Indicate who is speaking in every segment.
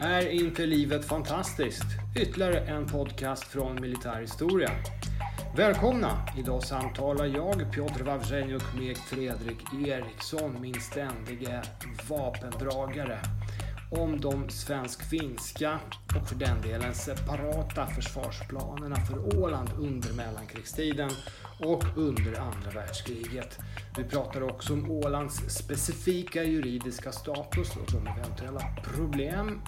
Speaker 1: Är inte livet fantastiskt? Ytterligare en podcast från Militärhistoria. Välkomna! Idag samtalar jag, Piotr Wawrzeniuk, med Fredrik Eriksson, min ständige vapendragare, om de svensk-finska och för den delen separata försvarsplanerna för Åland under mellankrigstiden och under andra världskriget. Vi pratar också om Ålands specifika juridiska status och de eventuella problem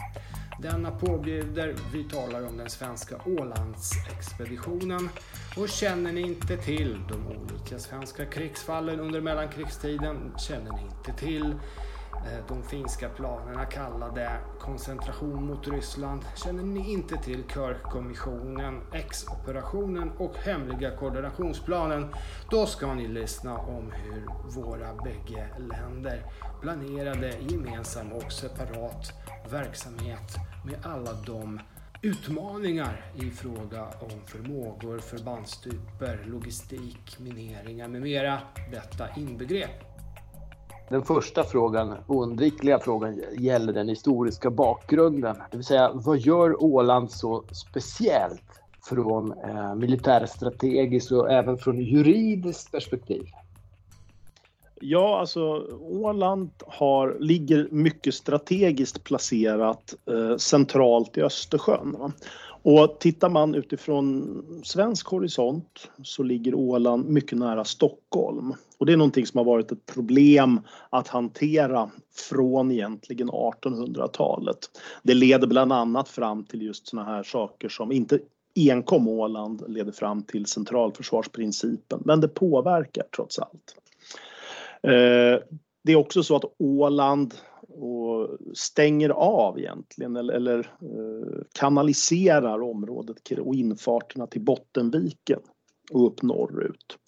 Speaker 1: denna påbjuder. Vi talar om den svenska Ålandsexpeditionen. Och känner ni inte till de olika svenska krigsfallen under mellankrigstiden, känner ni inte till Eh, de finska planerna kallade koncentration mot Ryssland känner ni inte till Körkommissionen, X-operationen och hemliga koordinationsplanen. Då ska ni lyssna om hur våra bägge länder planerade gemensam och separat verksamhet med alla de utmaningar i fråga om förmågor, förbandstyper, logistik, mineringar med mera detta inbegrep.
Speaker 2: Den första frågan, oundvikliga frågan, gäller den historiska bakgrunden. Det vill säga, vad gör Åland så speciellt från eh, militärstrategiskt och även från juridiskt perspektiv?
Speaker 3: Ja, alltså Åland har, ligger mycket strategiskt placerat eh, centralt i Östersjön. Och tittar man utifrån svensk horisont så ligger Åland mycket nära Stockholm. Och det är någonting som har varit ett problem att hantera från egentligen 1800-talet. Det leder bland annat fram till just sådana här saker som inte enkom Åland leder fram till centralförsvarsprincipen, men det påverkar trots allt. Eh, det är också så att Åland och stänger av egentligen eller, eller eh, kanaliserar området och infarterna till Bottenviken och upp norrut.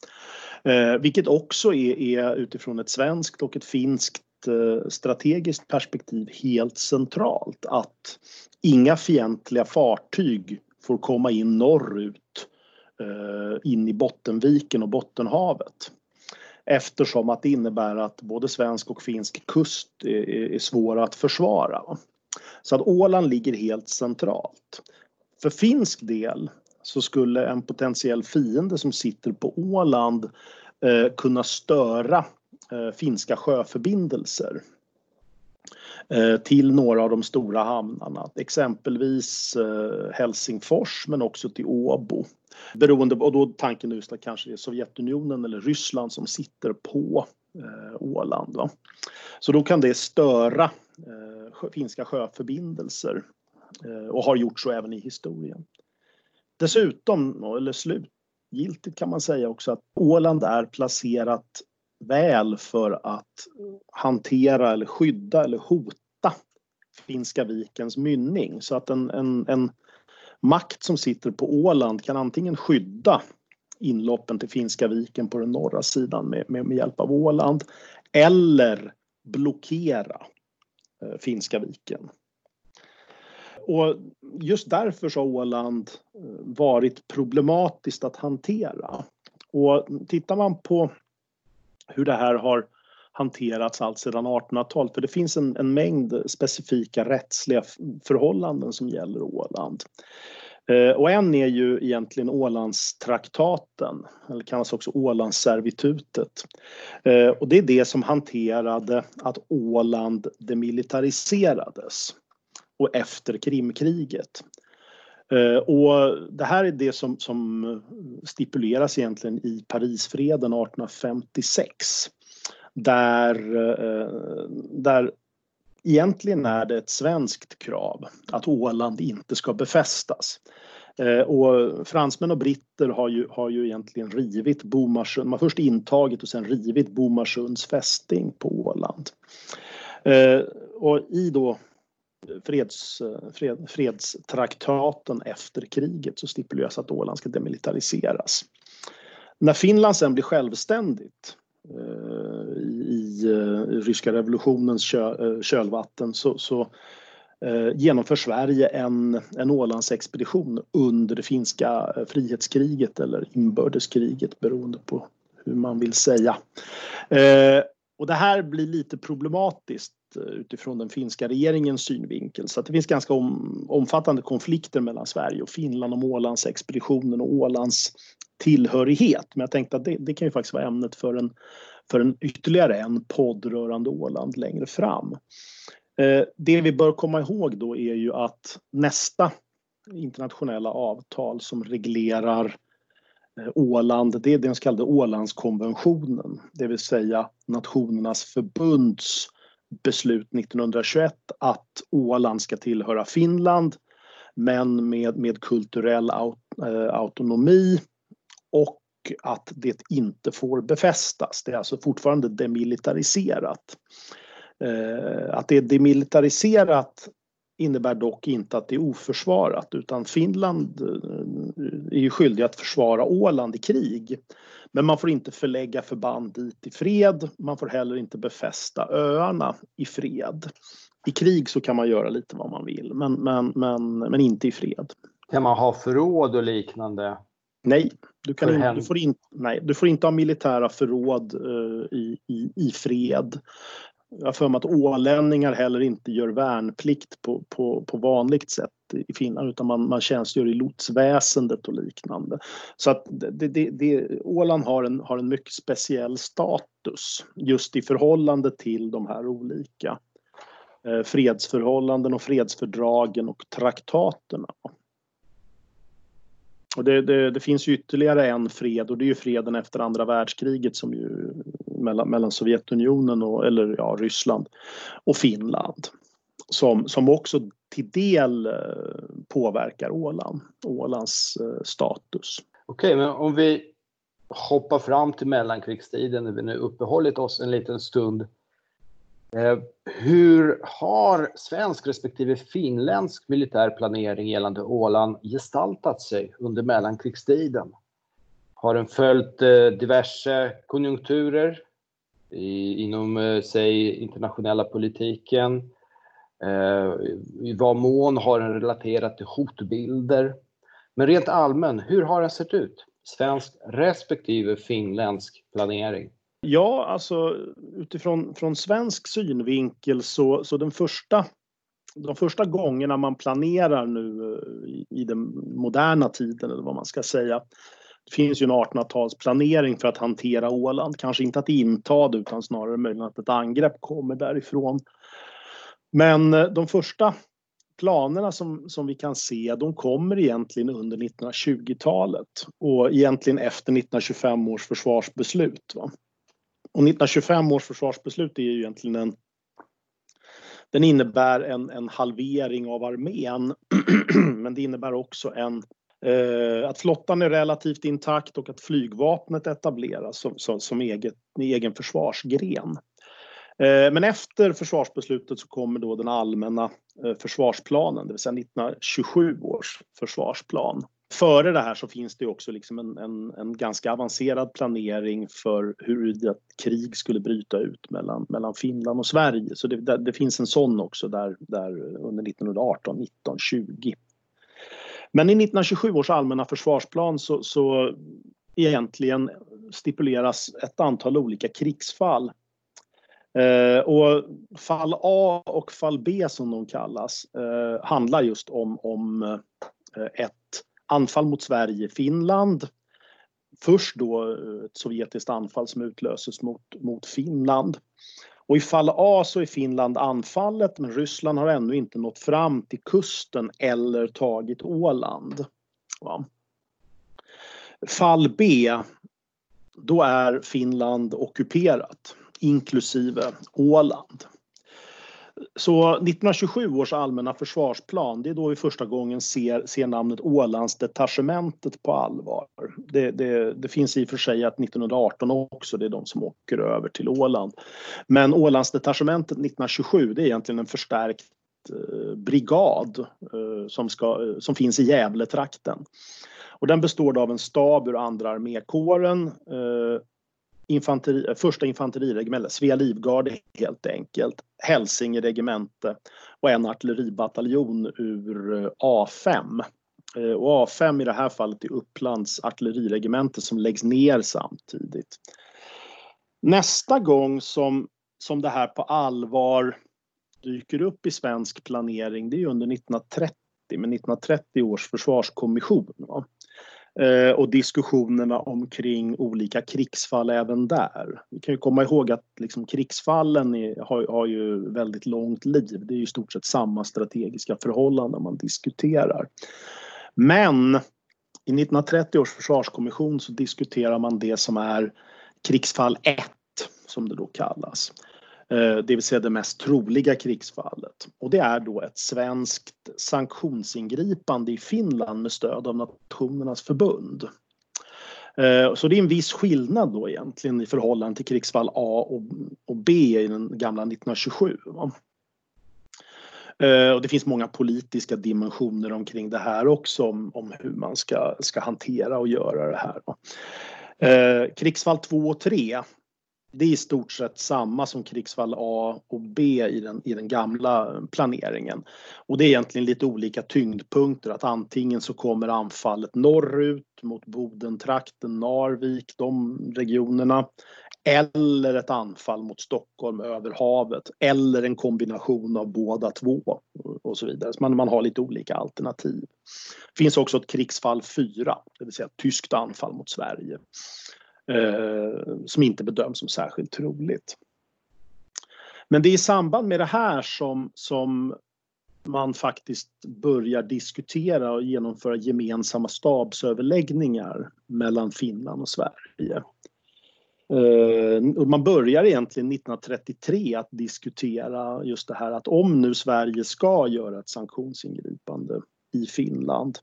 Speaker 3: Eh, vilket också är, är utifrån ett svenskt och ett finskt eh, strategiskt perspektiv helt centralt att inga fientliga fartyg får komma in norrut eh, in i Bottenviken och Bottenhavet eftersom att det innebär att både svensk och finsk kust är, är svåra att försvara. Så att Åland ligger helt centralt. För finsk del så skulle en potentiell fiende som sitter på Åland eh, kunna störa eh, finska sjöförbindelser eh, till några av de stora hamnarna, exempelvis eh, Helsingfors men också till Åbo. Beroende, och då tanken nu att kanske det är Sovjetunionen eller Ryssland som sitter på eh, Åland. Va? Så då kan det störa eh, finska sjöförbindelser eh, och har gjort så även i historien. Dessutom, eller slutgiltigt kan man säga också att Åland är placerat väl för att hantera eller skydda eller hota Finska vikens mynning så att en, en, en makt som sitter på Åland kan antingen skydda inloppen till Finska viken på den norra sidan med, med, med hjälp av Åland eller blockera eh, Finska viken. Och just därför så har Åland eh, varit problematiskt att hantera. Och tittar man på hur det här har hanterats allt sedan 1800-talet. För det finns en, en, mängd specifika rättsliga förhållanden som gäller Åland. Eh, och en är ju egentligen Ålandstraktaten, eller kallas också Ålandsservitutet. Eh, och det är det som hanterade att Åland demilitariserades och efter Krimkriget. Eh, och det här är det som, som stipuleras egentligen i Parisfreden 1856 där, eh, där egentligen är det ett svenskt krav att Åland inte ska befästas. Eh, och fransmän och britter har ju, har ju egentligen rivit Bomarsund, man har först intagit och sen rivit Bomarsunds fästing på Åland. Och i då freds, fred, fredstraktaten efter kriget så stipuleras att Åland ska demilitariseras. När Finland sen blir självständigt Eh, i, i eh, ryska revolutionens kö, eh, kölvatten så, så eh, genomför Sverige en, en Ålandsexpedition under det finska eh, frihetskriget eller inbördeskriget beroende på hur man vill säga. Eh, och det här blir lite problematiskt Eh, utifrån den finska regeringens synvinkel. Så det finns ganska om, omfattande konflikter mellan Sverige och Finland om Ålandsexpeditionen och Ålands tillhörighet. Men jag tänkte att det, det kan ju faktiskt vara ämnet för en, för en ytterligare en podd rörande Åland längre fram. Eh, det vi bör komma ihåg då är ju att nästa internationella avtal som reglerar eh, Åland, det är den så kallade Ålandskonventionen, det vill säga Nationernas förbunds beslut 1921 att Åland ska tillhöra Finland men med, med kulturell aut, eh, autonomi och att det inte får befästas. Det är alltså fortfarande demilitariserat. Eh, att det är demilitariserat innebär dock inte att det är oförsvarat utan Finland eh, är ju skyldig att försvara Åland i krig. Men man får inte förlägga förband dit i fred. Man får heller inte befästa öarna i fred. I krig så kan man göra lite vad man vill, men, men, men, men inte i fred.
Speaker 2: Kan man ha förråd och liknande?
Speaker 3: Nej, du, kan in, du, får, in, nej, du får inte ha militära förråd uh, i, i, i fred. Jag har för mig att ålänningar heller inte gör värnplikt på, på, på vanligt sätt i Finland utan man, man tjänstgör i lotsväsendet och liknande. Så att det, det, det, Åland har en, har en mycket speciell status just i förhållande till de här olika eh, fredsförhållanden och fredsfördragen och traktaterna. Och det, det, det, finns ju ytterligare en fred och det är ju freden efter andra världskriget som ju mellan, mellan Sovjetunionen och eller ja, Ryssland och Finland som, som också till del eh, påverkar Åland, Ålands eh, status.
Speaker 2: Okej, men om vi hoppar fram till mellankrigstiden när vi nu uppehållit oss en liten stund. Eh, hur har svensk respektive finländsk militär planering gällande Åland gestaltat sig under mellankrigstiden? Har den följt eh, diverse konjunkturer i, inom, eh, säg, internationella politiken? I vad mån har den relaterat till hotbilder? Men rent allmän, hur har den sett ut? Svensk respektive finländsk planering?
Speaker 3: Ja, alltså utifrån från svensk synvinkel så, så den första de första gångerna man planerar nu eh, i, i den moderna tiden eller vad man ska säga det finns ju en 1800-talsplanering för att hantera Åland. Kanske inte att inta det utan snarare möjligen att ett angrepp kommer därifrån. Men eh, de första planerna som, som vi kan se de kommer egentligen under 1920-talet och egentligen efter 1925 års försvarsbeslut. Va? Och 1925 års försvarsbeslut är ju egentligen en den innebär en, en halvering av armén men det innebär också en Eh, att flottan är relativt intakt och att flygvapnet etableras som, som, som eget, egen försvarsgren. Eh, men efter försvarsbeslutet så kommer då den allmänna eh, försvarsplanen, det vill säga 1927 års försvarsplan. Före det här så finns det också liksom en, en, en ganska avancerad planering för hur ett krig skulle bryta ut mellan, mellan Finland och Sverige. Så det, det, det finns en sån också där, där under 1918, 19, 20. Men i 1927 års allmänna försvarsplan så, så egentligen stipuleras ett antal olika krigsfall. Eh, och fall A och fall B som de kallas eh, handlar just om, om eh, ett anfall mot Sverige, Finland. Först då eh, ett sovjetiskt anfall som utlöses mot, mot Finland. Och i fall A så är Finland anfallet men Ryssland har ännu inte nått fram till kusten eller tagit Åland. Ja. Fall B, då är Finland ockuperat inklusive Åland. Så 1927 års allmänna försvarsplan, det är då vi första gången ser, ser namnet Ålandsdetachementet på allvar. Det, det, det, finns i och för sig att 1918 också, det är de som åker över till Åland. Men Ålandsdetachementet 1927, det är egentligen en förstärkt eh, brigad eh, som, ska, eh, som finns i Gävletrakten. Och den består av en stab ur andra armékåren eh, infanteri, första infanteriregemente, Svea livgarde helt enkelt, Hälsinge regemente och en artilleribataljon ur eh, A5. Eh, och A5 i det här fallet är Upplands artilleriregemente som läggs ner samtidigt. Nästa gång som, som det här på allvar dyker upp i svensk planering det är under 1930 med 1930 års försvarskommission. Va? Eh, och diskussionerna omkring olika krigsfall även där. Vi kan ju komma ihåg att liksom krigsfallen är, har, har, ju väldigt långt liv. Det är ju i stort sett samma strategiska förhållanden man diskuterar. Men i 1930 års försvarskommission så diskuterar man det som är krigsfall 1 som det då kallas. Eh, det vill säga det mest troliga krigsfallet. Och det är då ett svenskt sanktionsingripande i Finland med stöd av Nationernas förbund. Eh, så det är en viss skillnad då egentligen i förhållande till krigsfall A och B i den gamla 1927. Eh, och det finns många politiska dimensioner omkring det här också om, om hur man ska, ska hantera och göra det här. Krigsfall 2 och 3 det är i stort sett samma som krigsfall A och B i den, i den gamla planeringen. Och det är egentligen lite olika tyngdpunkter att antingen så kommer anfallet norrut mot Bodentrakten, Narvik, de regionerna. Eller ett anfall mot Stockholm över havet eller en kombination av båda två och så vidare. Så man, man har lite olika alternativ. Det finns också ett krigsfall 4, det vill säga ett tyskt anfall mot Sverige Eh, som inte bedöms som särskilt troligt. Men det är i samband med det här som, som man faktiskt börjar diskutera och genomföra gemensamma stabsöverläggningar mellan Finland och Sverige. Uh, man börjar egentligen 1933 att diskutera just det här att om nu Sverige ska göra ett sanktionsingripande i Finland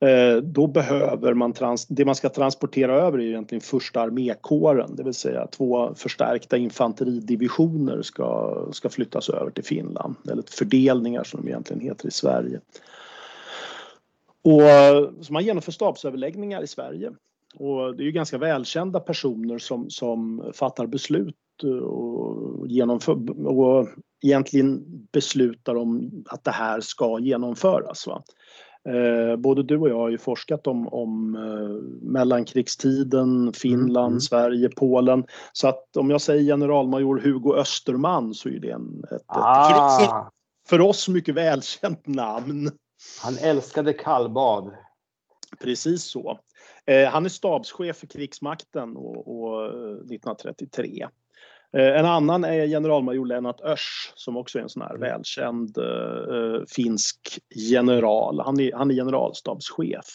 Speaker 3: Eh, då behöver man, trans det man ska transportera över är egentligen första armékåren, det vill säga två förstärkta infanteridivisioner ska, ska flyttas över till Finland, eller fördelningar som de egentligen heter i Sverige. Och, eh, så man genomför stabsöverläggningar i Sverige. Och det är ju ganska välkända personer som, som fattar beslut eh, och, genomför, och egentligen beslutar om att det här ska genomföras. Va? Eh, både du och jag har ju forskat om, om eh, mellankrigstiden, Finland, mm. Sverige, Polen. Så att om jag säger generalmajor Hugo Österman så är det en, ett, ah. ett för oss mycket välkänt namn.
Speaker 2: Han älskade kallbad.
Speaker 3: Precis så. Eh, han är stabschef för krigsmakten och, och 1933. Eh, Eh, en annan är generalmajor Lennart Örs som också är en sån här mm. välkänd uh, finsk general. Han är, han är generalstabschef.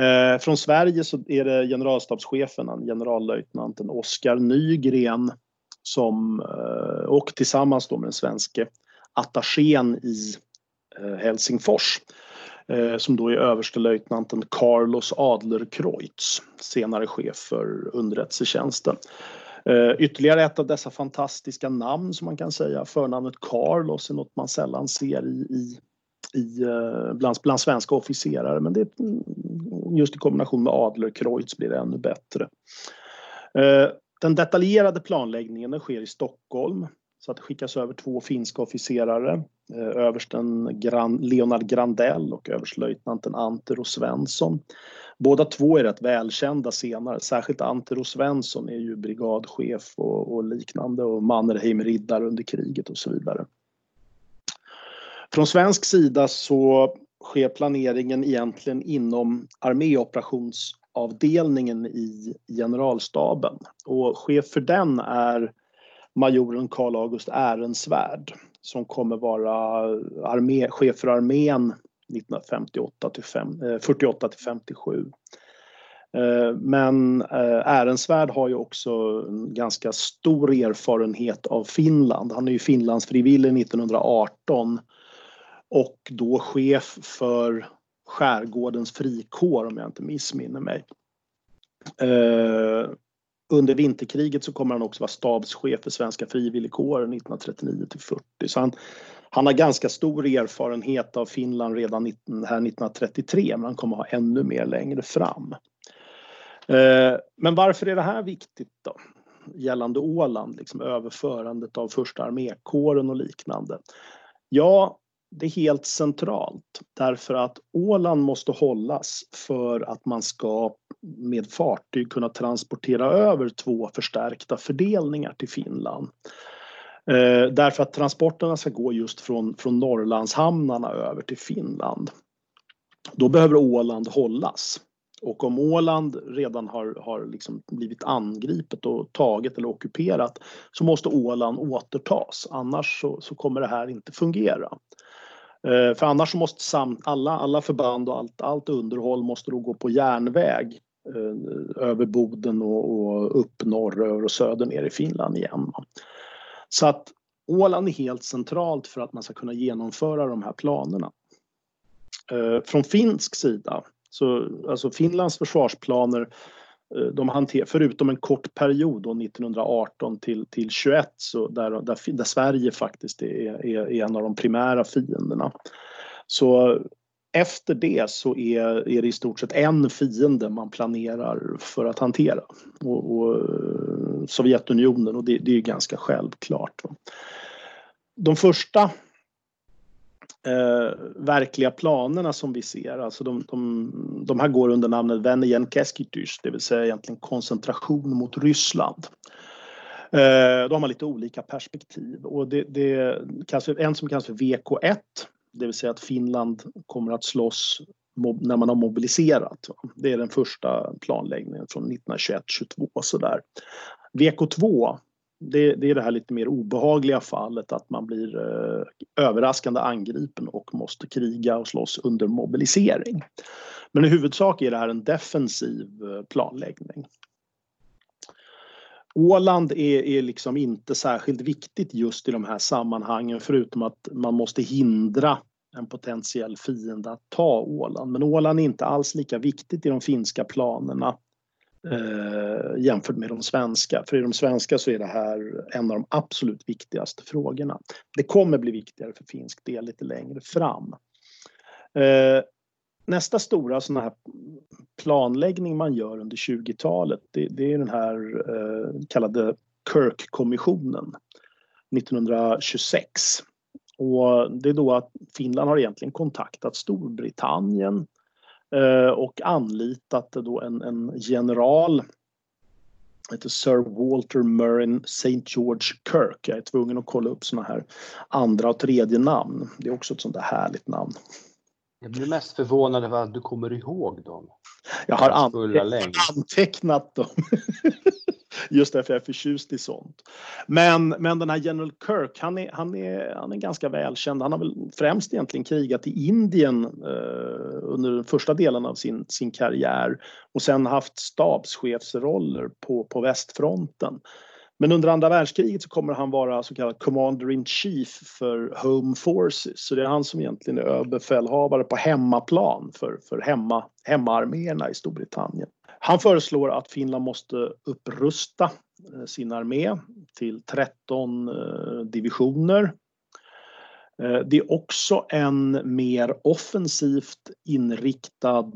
Speaker 3: Uh, från Sverige så är det generalstabschefen, generallöjtnanten Oskar Nygren som, uh, och tillsammans då med den svenske attachén i Helsingfors som då är överstelöjtnanten Carlos Adlerkreutz, senare chef för underrättelsetjänsten. Eh, ytterligare ett av dessa fantastiska namn som man kan säga, förnamnet Carlos är något man sällan ser i, i, i eh, bland, bland svenska officerare men det, mm, just i kombination med Adlercreutz blir det ännu bättre. Eh, den detaljerade planläggningen sker i Stockholm så att det skickas över två finska officerare, översten Leonard Grandell och överstelöjtnanten Antero Svensson. Båda två är rätt välkända senare, särskilt Antero Svensson är ju brigadchef och, och liknande och Mannerheim-riddare under kriget och så vidare. Från svensk sida så sker planeringen egentligen inom arméoperationsavdelningen i generalstaben och chef för den är majoren Karl August Ehrensvärd som kommer vara armé, chef för armén 1958 till 48 eh, till 57. Eh, men Ehrensvärd har ju också en ganska stor erfarenhet av Finland. Han är ju Finlandsfrivillig 1918 och då chef för Skärgårdens frikår om jag inte missminner mig. Eh, under vinterkriget så kommer han också vara stabschef för Svenska frivilligkåren 1939 till 40. Så han, han har ganska stor erfarenhet av Finland redan här 1933 men han kommer ha ännu mer längre fram. Eh, men varför är det här viktigt då? Gällande Åland, liksom överförandet av första armékåren och liknande. Ja, det är helt centralt därför att Åland måste hållas för att man ska med fartyg kunna transportera över två förstärkta fördelningar till Finland. Eh, därför att transporterna ska gå just från, från Norrlandshamnarna över till Finland. Då behöver Åland hållas. Och om Åland redan har, har liksom blivit angripet och taget eller ockuperat så måste Åland återtas. Annars så, så kommer det här inte fungera. Eh, för annars måste sam, alla, alla förband och allt, allt underhåll måste då gå på järnväg eh, över Boden och, och upp norröver och söder ner i Finland igen. Så att Åland är helt centralt för att man ska kunna genomföra de här planerna. Eh, från finsk sida, så, alltså Finlands försvarsplaner eh, de hanter, förutom en kort period då 1918 till, till 21 så där, där, där Sverige faktiskt är, är, är, en av de primära fienderna. Så efter det så är, är det i stort sett en fiende man planerar för att hantera. Och, och eh, Sovjetunionen och det, det är ganska självklart. De första eh, verkliga planerna som vi ser, alltså de, de, de här går under namnet Vennejen Keskitys, det vill säga egentligen koncentration mot Ryssland. Eh, då har man lite olika perspektiv och det, det en som kallas för VK1, det vill säga att Finland kommer att slåss när man har mobiliserat. Det är den första planläggningen från 1921-22 sådär. VK2 det, det, är det här lite mer obehagliga fallet att man blir eh, överraskande angripen och måste kriga och slåss under mobilisering. Men i huvudsak är det här en defensiv eh, planläggning. Åland är, är liksom inte särskilt viktigt just i de här sammanhangen förutom att man måste hindra en potentiell fiende att ta Åland. Men Åland är inte alls lika viktigt i de finska planerna eh, jämfört med de svenska. För i de svenska så är det här en av de absolut viktigaste frågorna. Det kommer bli viktigare för finsk del lite längre fram. Eh, nästa stora sån här planläggning man gör under 20-talet det, det, är den här eh, kallade Kirk-kommissionen 1926. Och det är då att Finland har egentligen kontaktat Storbritannien Eh, och anlitat då en, en general heter Sir Walter Murrin St. George Kirk. Jag är tvungen att kolla upp såna här andra och tredje namn. Det är också ett sånt där härligt namn.
Speaker 2: Jag blir mest förvånad över att du kommer ihåg dem.
Speaker 3: Jag har antecknat dem. Just därför jag är förtjust i sånt. Men, men den här General Kirk, han är, han, är, han är ganska välkänd. Han har väl främst egentligen krigat i Indien eh, under den första delen av sin, sin karriär och sen haft stabschefsroller på, på västfronten. Men under andra världskriget så kommer han vara så kallad Commander in Chief för Home Forces. Så det är han som egentligen är överbefälhavare på hemmaplan för, för hemma, hemmaarméerna i Storbritannien. Han föreslår att Finland måste upprusta eh, sin armé till 13 eh, divisioner. Eh, det är också en mer offensivt inriktad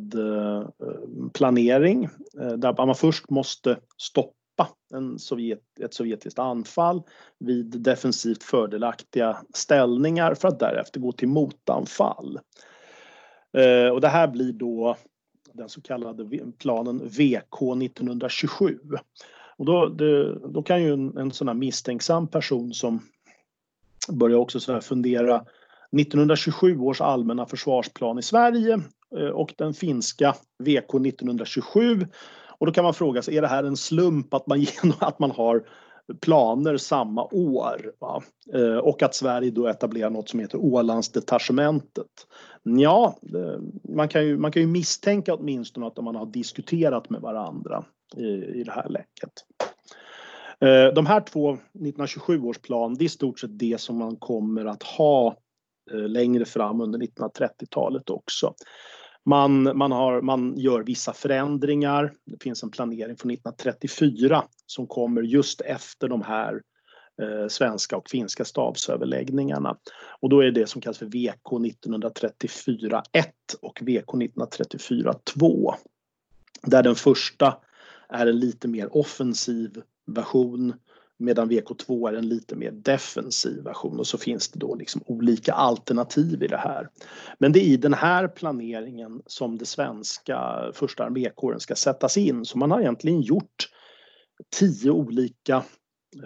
Speaker 3: planering där man först måste stoppa en Sovjet, ett sovjetiskt anfall vid defensivt fördelaktiga ställningar för att därefter gå till motanfall. Och det här blir då den så kallade planen VK 1927. Och då, det, då kan ju en, en sån här misstänksam person som börjar också så fundera 1927 års allmänna försvarsplan i Sverige eh, och den finska VK 1927. Och då kan man fråga sig, är det här en slump att man, att man har planer samma år. Va? Eh, och att Sverige då etablerar något som heter Ålandsdetachementet. Ja, eh, man kan, ju, man kan ju misstänka åtminstone att man har diskuterat med varandra i, i det här läcket. Eh, de här två 1927 års plan, det är i stort sett det som man kommer att ha eh, längre fram under 1930-talet också. Man, man, har, man gör vissa förändringar. Det finns en planering från 1934 som kommer just efter de här eh, svenska och finska stabsöverläggningarna. Och då är det som kallas för VK 1934 1 och VK 1934 2. Där den första är en lite mer offensiv version medan VK2 är en lite mer defensiv version och så finns det då liksom olika alternativ i det här. Men det är i den här planeringen som det svenska första armékåren ska sättas in så man har egentligen gjort tio olika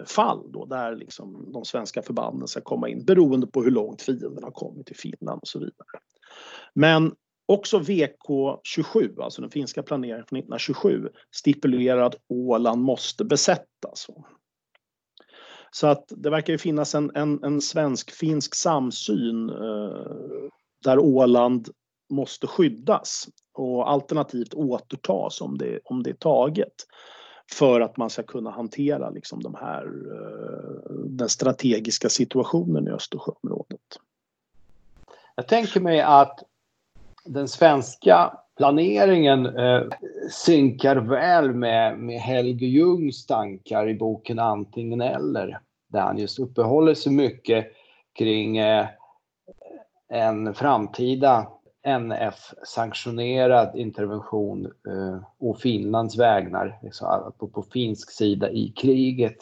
Speaker 3: fall då där liksom de svenska förbanden ska komma in beroende på hur långt fienden har kommit till Finland och så vidare. Men också VK27, alltså den finska planeringen från 1927, stipulerar att Åland måste besättas. Så att det verkar ju finnas en, en, en svensk-finsk samsyn eh, där Åland måste skyddas och alternativt återtas om det, om det är taget för att man ska kunna hantera liksom de här, eh, den strategiska situationen i Östersjöområdet.
Speaker 2: Jag tänker mig att den svenska planeringen eh, synkar väl med, med Helge Jungs tankar i boken Antingen eller. Där han just uppehåller sig mycket kring eh, en framtida NF-sanktionerad intervention eh, å Finlands vägnar, liksom, på, på finsk sida i kriget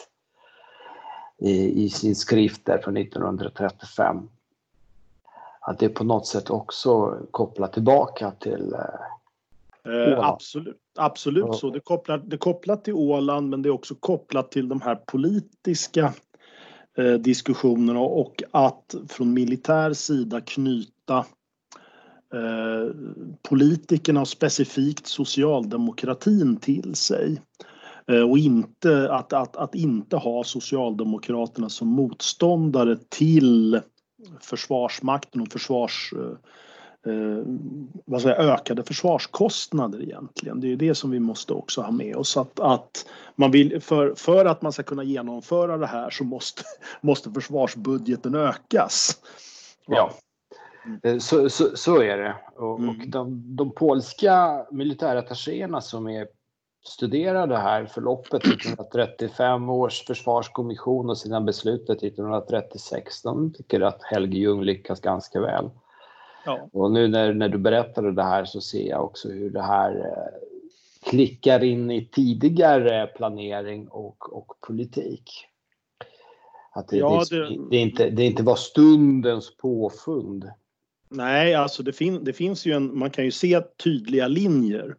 Speaker 2: i, i sin skrift där från 1935. Att det på något sätt också kopplar tillbaka till
Speaker 3: eh, eh absolut, absolut så. Det kopplar, det kopplar till Åland men det är också kopplat till de här politiska eh, diskussionerna och att från militär sida knyta Eh, politikerna och specifikt socialdemokratin till sig. Eh, och inte att, att, att inte ha Socialdemokraterna som motståndare till Försvarsmakten och försvars, eh, eh vad säger, ökade försvarskostnader egentligen. Det är det som vi måste också ha med oss. Att, att man vill, för, för att man ska kunna genomföra det här så måste, måste försvarsbudgeten ökas.
Speaker 2: Ja. Eh, så, så, så, är det. Och, mm. och de, de polska militärattachéerna som är studerar det här förloppet 1935 års försvarskommission och sedan beslutet 1936, de tycker att Helge Ljung lyckas ganska väl. Ja. Och nu när, när du berättade det här så ser jag också hur det här eh, klickar in i tidigare planering och, och politik. Att det, ja, det, det, inte, det inte var stundens påfund.
Speaker 3: Nej, alltså det, fin det finns ju en, man kan ju se tydliga linjer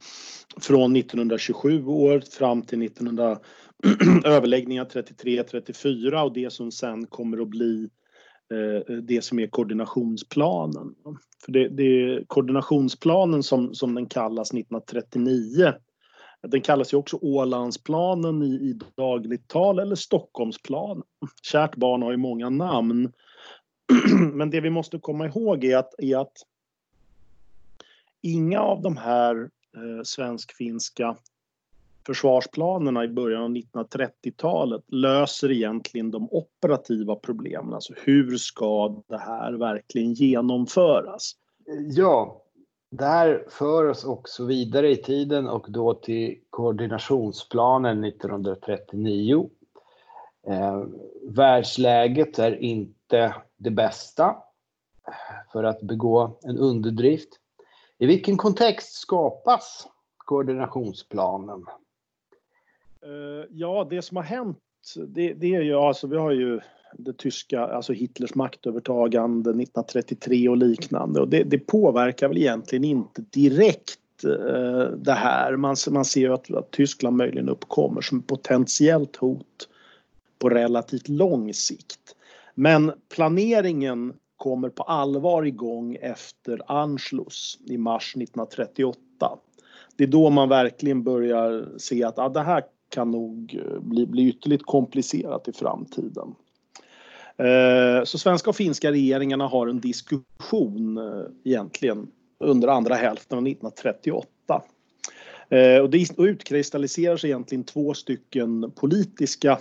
Speaker 3: från 1927 år fram till 1900 överläggningar 33-34 och det som sen kommer att bli eh, det som är koordinationsplanen. För det, det är koordinationsplanen som, som den kallas 1939. Den kallas ju också Ålandsplanen i, i dagligt tal eller Stockholmsplanen. Kärt barn har ju många namn. Men det vi måste komma ihåg är att, är att inga av de här eh, svensk-finska försvarsplanerna i början av 1930-talet löser egentligen de operativa problemen. Alltså hur ska det här verkligen genomföras?
Speaker 2: Ja, det här för oss också vidare i tiden och då till koordinationsplanen 1939. Eh, världsläget är inte det bästa för att begå en underdrift. I vilken kontext skapas koordinationsplanen?
Speaker 3: Eh, ja, det som har hänt, det, det, är ju alltså, vi har ju det tyska, alltså Hitlers maktövertagande 1933 och liknande och det, det påverkar väl egentligen inte direkt eh, det här. Man, man ser ju att, att Tyskland möjligen uppkommer som potentiellt hot på relativt lång sikt. Men planeringen kommer på allvar igång efter Anschluss i mars 1938. Det är då man verkligen börjar se att ah, det här kan nog eh, bli, bli ytterligt komplicerat i framtiden. Eh, så svenska och finska regeringarna har en diskussion eh, egentligen under andra hälften av 1938. Och det utkristalliserar sig egentligen två stycken politiska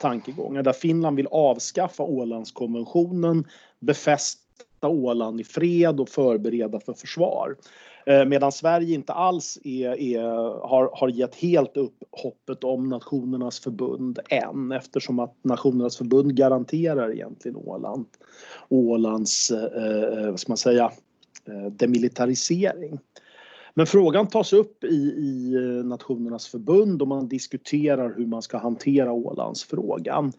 Speaker 3: tankegångar där Finland vill avskaffa Ålandskonventionen, befästa Åland i fred och förbereda för försvar. Eh, medan Sverige inte alls är, är, har, har gett helt upp hoppet om Nationernas förbund än eftersom att Nationernas förbund garanterar egentligen Åland, Ålands, eh, eh vad ska man säga, eh, demilitarisering. Men frågan tas upp i, i eh, Nationernas förbund och man diskuterar hur man ska hantera Ålandsfrågan.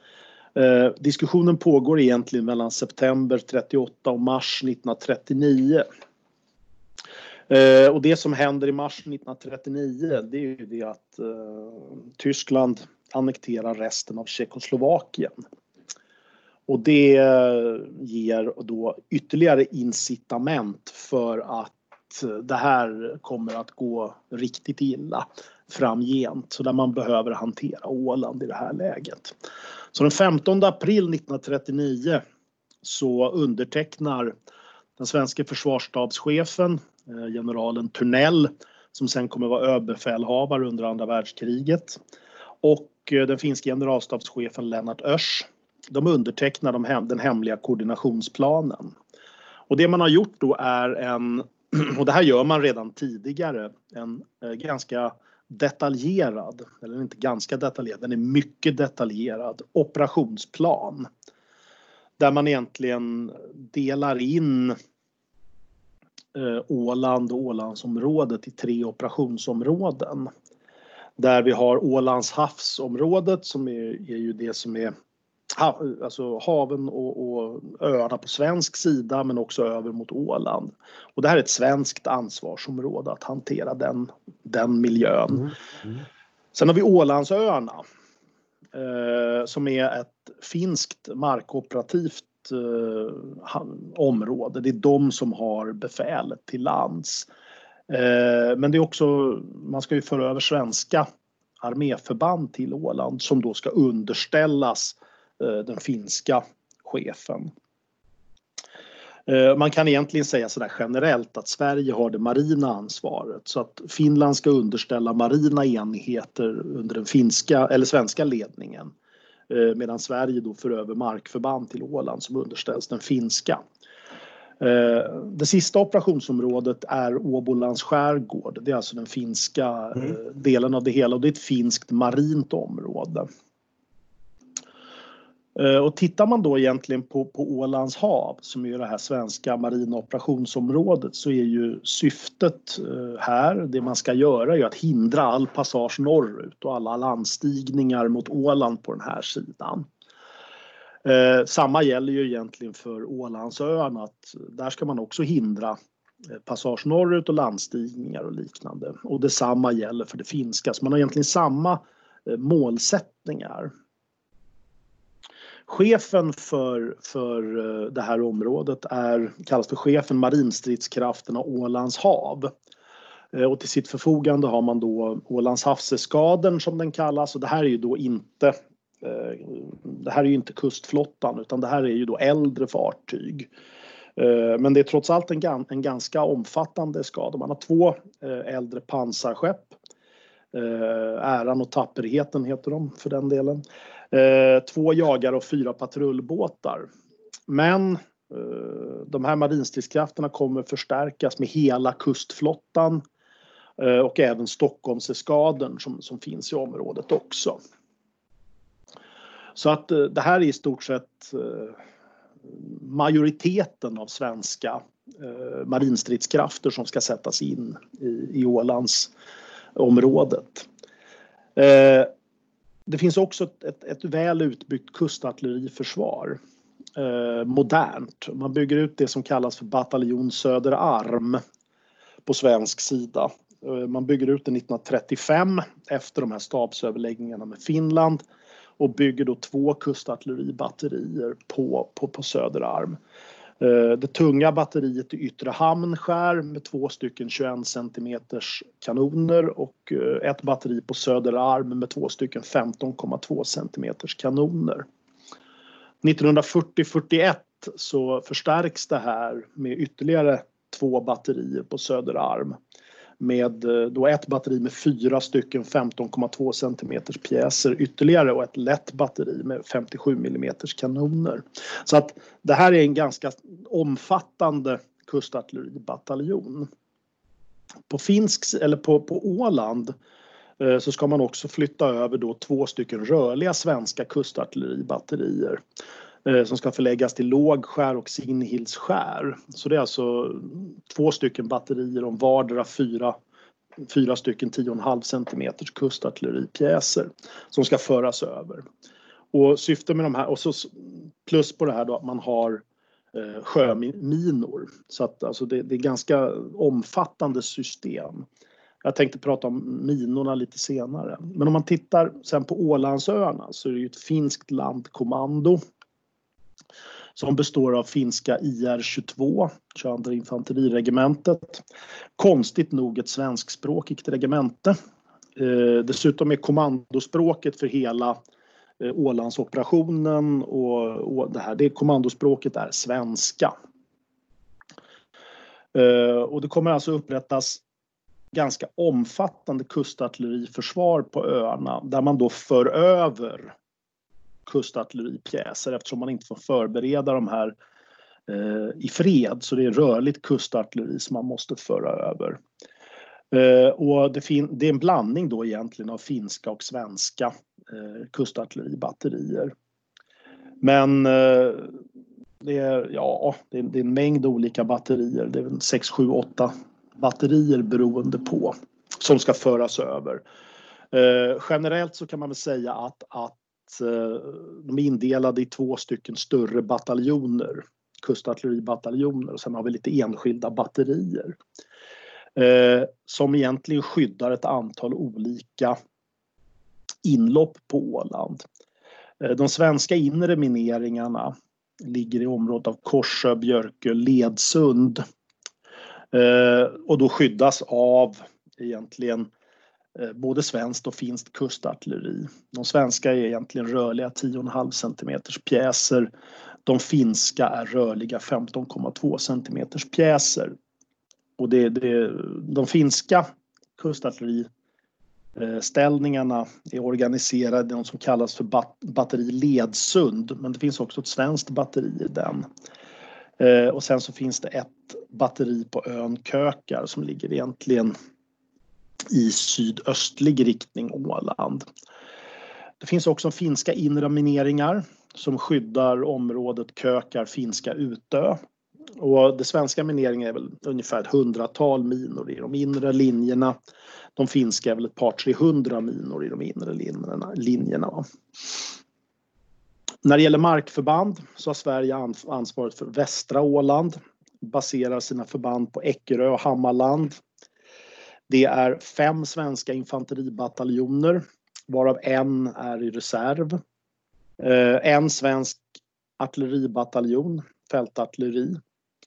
Speaker 3: Eh, diskussionen pågår egentligen mellan september 38 och mars 1939. Eh, och det som händer i mars 1939 det är ju det att eh, Tyskland annekterar resten av Tjeckoslovakien. Och det ger då ytterligare incitament för att det här kommer att gå riktigt illa framgent. Så där man behöver hantera Åland i det här läget. Så den 15 april 1939 så undertecknar den svenska försvarsstabschefen, eh, generalen Turnell, som sen kommer att vara överbefälhavare under andra världskriget, och eh, den finska generalstabschefen Lennart Örs. De undertecknar den hemliga koordinationsplanen. Och det man har gjort då är en, och det här gör man redan tidigare, en eh, ganska detaljerad, eller inte ganska detaljerad, den är mycket detaljerad operationsplan. Där man egentligen delar in eh, Åland och Ålandsområdet i tre operationsområden. Där vi har Ålands havsområdet som är, är ju det som är alltså haven och, och, öarna på svensk sida men också över mot Åland. Och det här är ett svenskt ansvarsområde att hantera den, den miljön. Mm. Mm. Sen har vi Ålandsöarna eh, som är ett finskt markoperativt eh, område. Det är de som har befälet till lands. Eh, men det är också, man ska ju föra över svenska arméförband till Åland som då ska underställas den finska chefen. Eh, man kan egentligen säga sådär generellt att Sverige har det marina ansvaret så att Finland ska underställa marina enheter under den finska eller svenska ledningen eh, medan Sverige då för över markförband till Åland som underställs den finska. Det sista operationsområdet är Åbolands skärgård. Det är alltså den finska mm. delen av det hela och det är ett finskt marint område. Eh, och tittar man då egentligen på, på Ålands hav som är det här svenska marina operationsområdet så är ju syftet eh, här, det man ska göra är att hindra all passage norrut och alla landstigningar mot Åland på den här sidan. Eh, samma gäller ju egentligen för Ålandsöarna att där ska man också hindra eh, passage norrut och landstigningar och liknande. Och detsamma gäller för det finska, så man har egentligen samma målsättningar. Chefen för, för eh, det här området är, kallas för chefen marinstridskrafterna Ålands hav. Eh, och till sitt förfogande har man då Ålands havseskaden som den kallas och det här är ju då inte eh, det här är ju inte kustflottan utan det här är ju då äldre fartyg. Men det är trots allt en, en ganska omfattande skada. Man har två äldre pansarskepp. Äran och tapperheten heter de för den delen. Eh, två jagare och fyra patrullbåtar. Men eh, de här marinstridskrafterna kommer förstärkas med hela kustflottan eh, och även Stockholmseskaden som, som finns i området också. Så att eh, det här är i stort sett eh, majoriteten av svenska marinstridskrafter som ska sättas in i, i Ålandsområdet. Det finns också ett, ett, ett väl utbyggt kustartilleriförsvar. Eh, modernt. Man bygger ut det som kallas för bataljon Söderarm på svensk sida. Eh, man bygger ut det 1935 efter de här stabsöverläggningarna med Finland och bygger då två kustartilleribatterier på, på, på Söderarm. Eh, det tunga batteriet i Yttre hamn skär med två stycken 21 cm kanoner och eh, ett batteri på Söderarm med två stycken 15,2 cm kanoner. 1940-41 så förstärks det här med ytterligare två batterier på Söderarm med eh, då ett batteri med fyra stycken 15,2 cm pjäser ytterligare och ett lätt batteri med 57 mm kanoner. Så att det här är en ganska omfattande kustartilleribataljon. På finsk eller på, på Åland eh, så ska man också flytta över då två stycken rörliga svenska kustartilleribatterier Eh, som ska förläggas till Lågskär och Signhildsskär. Så det är alltså två stycken batterier om vardera fyra, fyra stycken 10,5 cm kustartilleripjäser som ska föras över. Och syftet med de här, och så plus på det här då att man har eh, sjöminor. Så att alltså det, det är ganska omfattande system. Jag tänkte prata om minorna lite senare. Men om man tittar sen på Ålandsöarna så är det ju ett finskt landkommando som består av finska IR-22, 22 infanteriregementet. Konstigt nog ett svenskspråkigt regemente. Eh, dessutom är kommandospråket för hela eh, Ålandsoperationen och, och det här, det kommandospråket är svenska. Eh, och det kommer alltså upprättas ganska omfattande kustartilleriförsvar på öarna där man då för över kustartilleripjäser eftersom man inte får förbereda de här eh, i fred. Så det är rörligt kustartilleri som man måste föra över. Eh, och det, det, är en blandning då egentligen av finska och svenska eh, kustartilleribatterier. Men eh, det är, ja, det är, det är en mängd olika batterier. Det är 6, 7, 8 batterier beroende på som ska föras över. Eh, generellt så kan man väl säga att, att Eh, de är indelade i två stycken större bataljoner, kustartilleribataljoner och sen har vi lite enskilda batterier. Eh, som egentligen skyddar ett antal olika inlopp på Åland. Eh, de svenska inre mineringarna ligger i området av Korsö, Björkö, Ledsund. Och då skyddas av egentligen Eh, både svenskt och finskt kustartilleri. De svenska är egentligen rörliga 10,5 cm pjäser. De finska är rörliga 15,2 cm pjäser. Och det, det, de finska kustartilleriställningarna är organiserade i något som kallas för batteri Ledsund, men det finns också ett svenskt batteri i den. Eh, och sen så finns det ett batteri på ön Kökar som ligger egentligen i sydöstlig riktning Åland. Det finns också finska inre mineringar som skyddar området Kökar finska Utö. Och det svenska mineringen är väl ungefär ett hundratal minor i de inre linjerna. De finska är väl ett par 300 minor i de inre linjerna. När det gäller markförband så har Sverige ansvaret för västra Åland, baserar sina förband på Eckerö och Hammarland det är fem svenska infanteribataljoner varav en är i reserv. Eh, en svensk artilleribataljon, fältartilleri,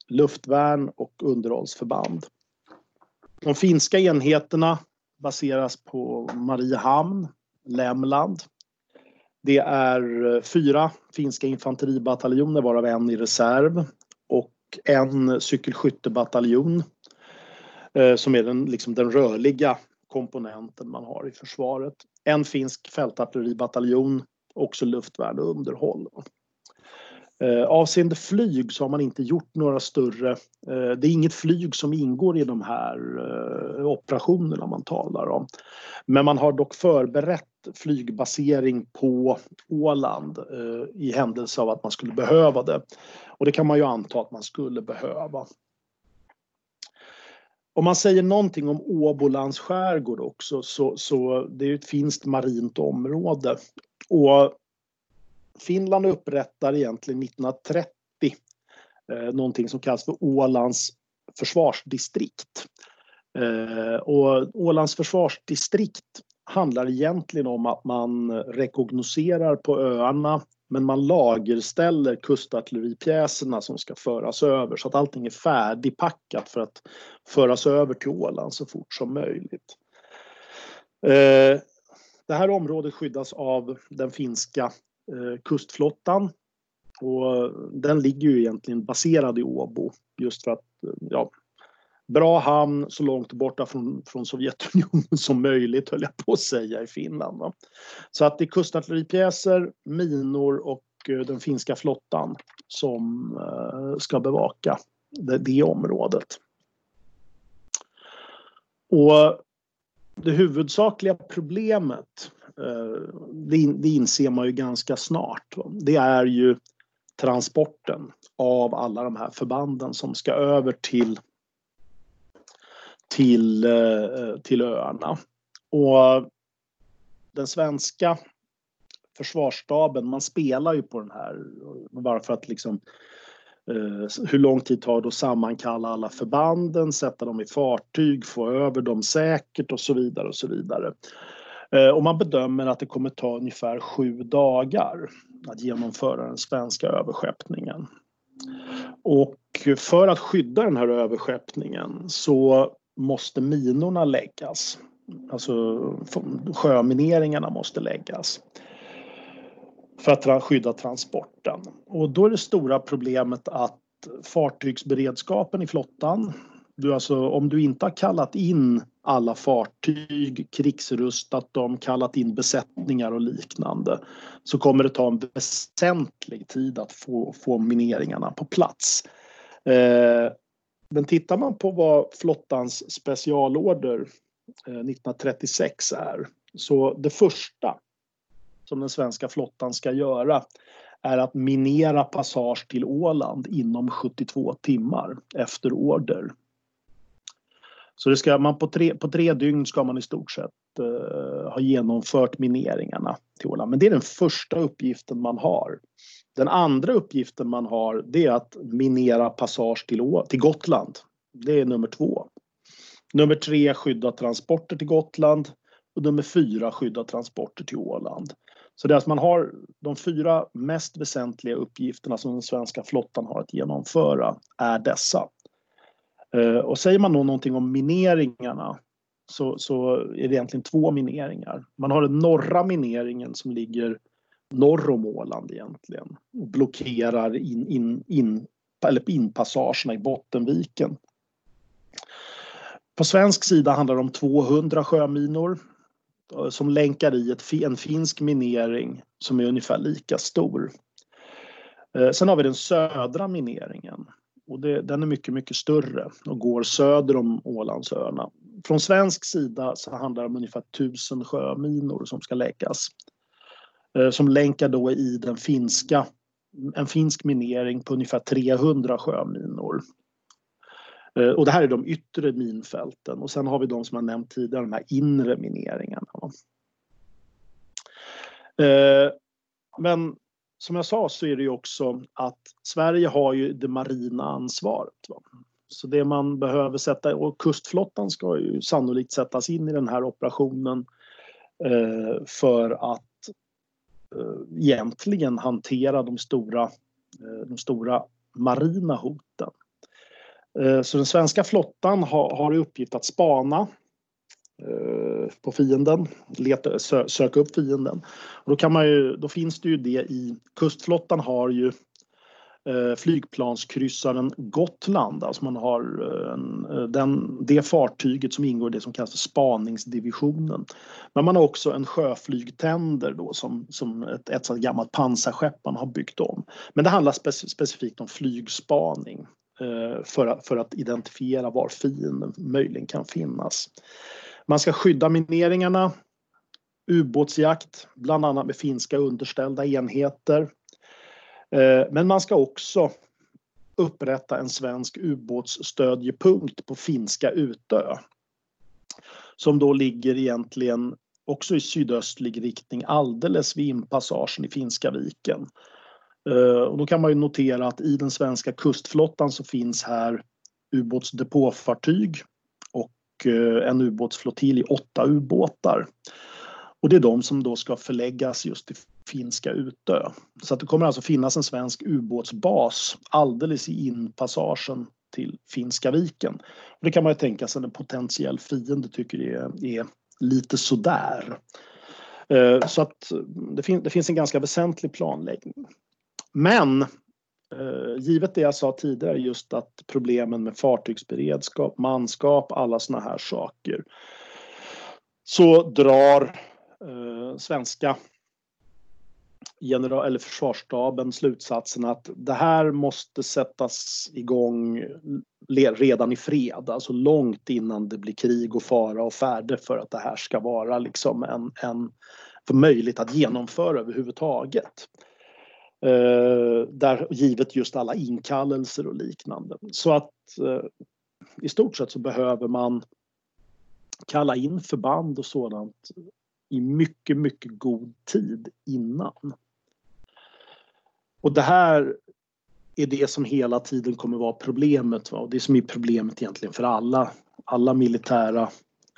Speaker 3: luftvärn och underhållsförband. De finska enheterna baseras på Mariehamn, Lämland. Det är eh, fyra finska infanteribataljoner varav en i reserv och en cykelskyttebataljon Eh, som är den, liksom den rörliga komponenten man har i försvaret. En finsk fältartilleribataljon, också luftvärn och underhåll. Eh, avseende flyg så har man inte gjort några större... Eh, det är inget flyg som ingår i de här eh, operationerna man talar om. Men man har dock förberett flygbasering på Åland eh, i händelse av att man skulle behöva det. Och det kan man ju anta att man skulle behöva. Om man säger någonting om Åbolands skärgård också så, så det är ett finskt marint område. Och Finland upprättar egentligen 1930 eh, någonting som kallas för Ålands försvarsdistrikt. Eh, och Ålands försvarsdistrikt handlar egentligen om att man rekognoserar på öarna men man lagerställer kustartilleripjäserna som ska föras över så att allting är färdigpackat för att föras över till Åland så fort som möjligt. Eh, det här området skyddas av den finska eh, kustflottan och den ligger ju egentligen baserad i Åbo just för att eh, ja, bra hamn så långt borta från, från Sovjetunionen som möjligt höll jag på att säga i Finland. Va? Så att det är kustartilleripjäser, minor och eh, den finska flottan som eh, ska bevaka det, det området. Och det huvudsakliga problemet, eh, det, det inser man ju ganska snart, det är ju transporten av alla de här förbanden som ska över till till, eh, till öarna. Och den svenska försvarsstaben, man spelar ju på den här bara för att liksom eh, hur lång tid tar det att sammankalla alla förbanden, sätta dem i fartyg, få över dem säkert och så vidare och så vidare. Eh, och man bedömer att det kommer ta ungefär sju dagar att genomföra den svenska överskeppningen. Och för att skydda den här överskeppningen så måste minorna läggas. Alltså sjömineringarna måste läggas för att skydda transporten. Och då är det stora problemet att fartygsberedskapen i flottan, du alltså, om du inte har kallat in alla fartyg, krigsrustat dem, kallat in besättningar och liknande så kommer det ta en väsentlig tid att få, få mineringarna på plats. Eh, men tittar man på vad flottans specialorder eh, 1936 är så det första som den svenska flottan ska göra är att minera passage till Åland inom 72 timmar efter order. Så det ska man på tre, på tre dygn ska man i stort sett eh, ha genomfört mineringarna till Åland. Men det är den första uppgiften man har. Den andra uppgiften man har det är att minera passage till, till Gotland. Det är nummer två. Nummer tre skydda transporter till Gotland och nummer fyra skydda transporter till Åland. Så det är att man har de fyra mest väsentliga uppgifterna som den svenska flottan har att genomföra är dessa. Eh, och säger man då någonting om mineringarna så, så är det egentligen två mineringar. Man har den norra mineringen som ligger norr om Åland egentligen och blockerar in, in, in, eller inpassagerna i Bottenviken. På svensk sida handlar det om 200 sjöminor eh, som länkar i ett, en finsk minering som är ungefär lika stor. Eh, sen har vi den södra mineringen och det, den är mycket, mycket större och går söder om Ålandsöarna. Från svensk sida så handlar det om ungefär 1000 sjöminor som ska läggas. Eh, som länkar då i den finska, en finsk minering på ungefär 300 sjöminor. Eh, och det här är de yttre minfälten och sen har vi de som jag nämnt tidigare, de här inre mineringarna. Eh, men som jag sa så är det ju också att Sverige har ju det marina ansvaret. Så det man behöver sätta, och kustflottan ska ju sannolikt sättas in i den här operationen för att Eh, egentligen hantera de stora, eh, de stora marina hoten. Eh, så den svenska flottan har, har i uppgift att spana eh, på fienden, leta, sö, söka upp fienden. Och då, kan man ju, då finns det ju det i kustflottan har ju Eh, flygplanskryssaren Gotland, alltså man har eh, en, eh, den, det fartyget som ingår i det som kallas för spaningsdivisionen. Men man har också en sjöflygtänder då som, som ett, ett sådant gammalt pansarskepp man har byggt om. Men det handlar spec, specifikt om flygspaning för, att, för att identifiera var fienden möjligen kan finnas. Man ska skydda mineringarna, ubåtsjakt, bland annat med finska underställda enheter. Eh, men man ska också upprätta en svensk ubåtsstödjepunkt på finska Utö. Som då ligger egentligen också i sydöstlig riktning alldeles vid inpassagen i Finska viken. Eh, och då kan man ju notera att i den svenska kustflottan så finns här ubåtsdepåfartyg och eh, en ubåtsflottilj i åtta ubåtar. Och det är de som då ska förläggas just till finska Utö. Så att det kommer alltså finnas en svensk ubåtsbas alldeles i inpassagen till Finska viken. Och det kan man ju tänka sig en potentiell fiende tycker är, är lite sådär. Eh, så att det, fin det finns en ganska väsentlig planläggning. Men eh, givet det jag sa tidigare, just att problemen med fartygsberedskap, manskap, alla såna här saker. Så drar eh, svenska general, eller försvarsstaben slutsatsen att det här måste sättas igång redan i fred, alltså långt innan det blir krig och fara och färde för att det här ska vara liksom en, en för möjligt att genomföra överhuvudtaget. Eh, där givet just alla inkallelser och liknande. Så att eh, i stort sett så behöver man kalla in förband och sådant i mycket, mycket god tid innan. Och det här är det som hela tiden kommer vara problemet. Va? Och det som är problemet egentligen för alla, alla militära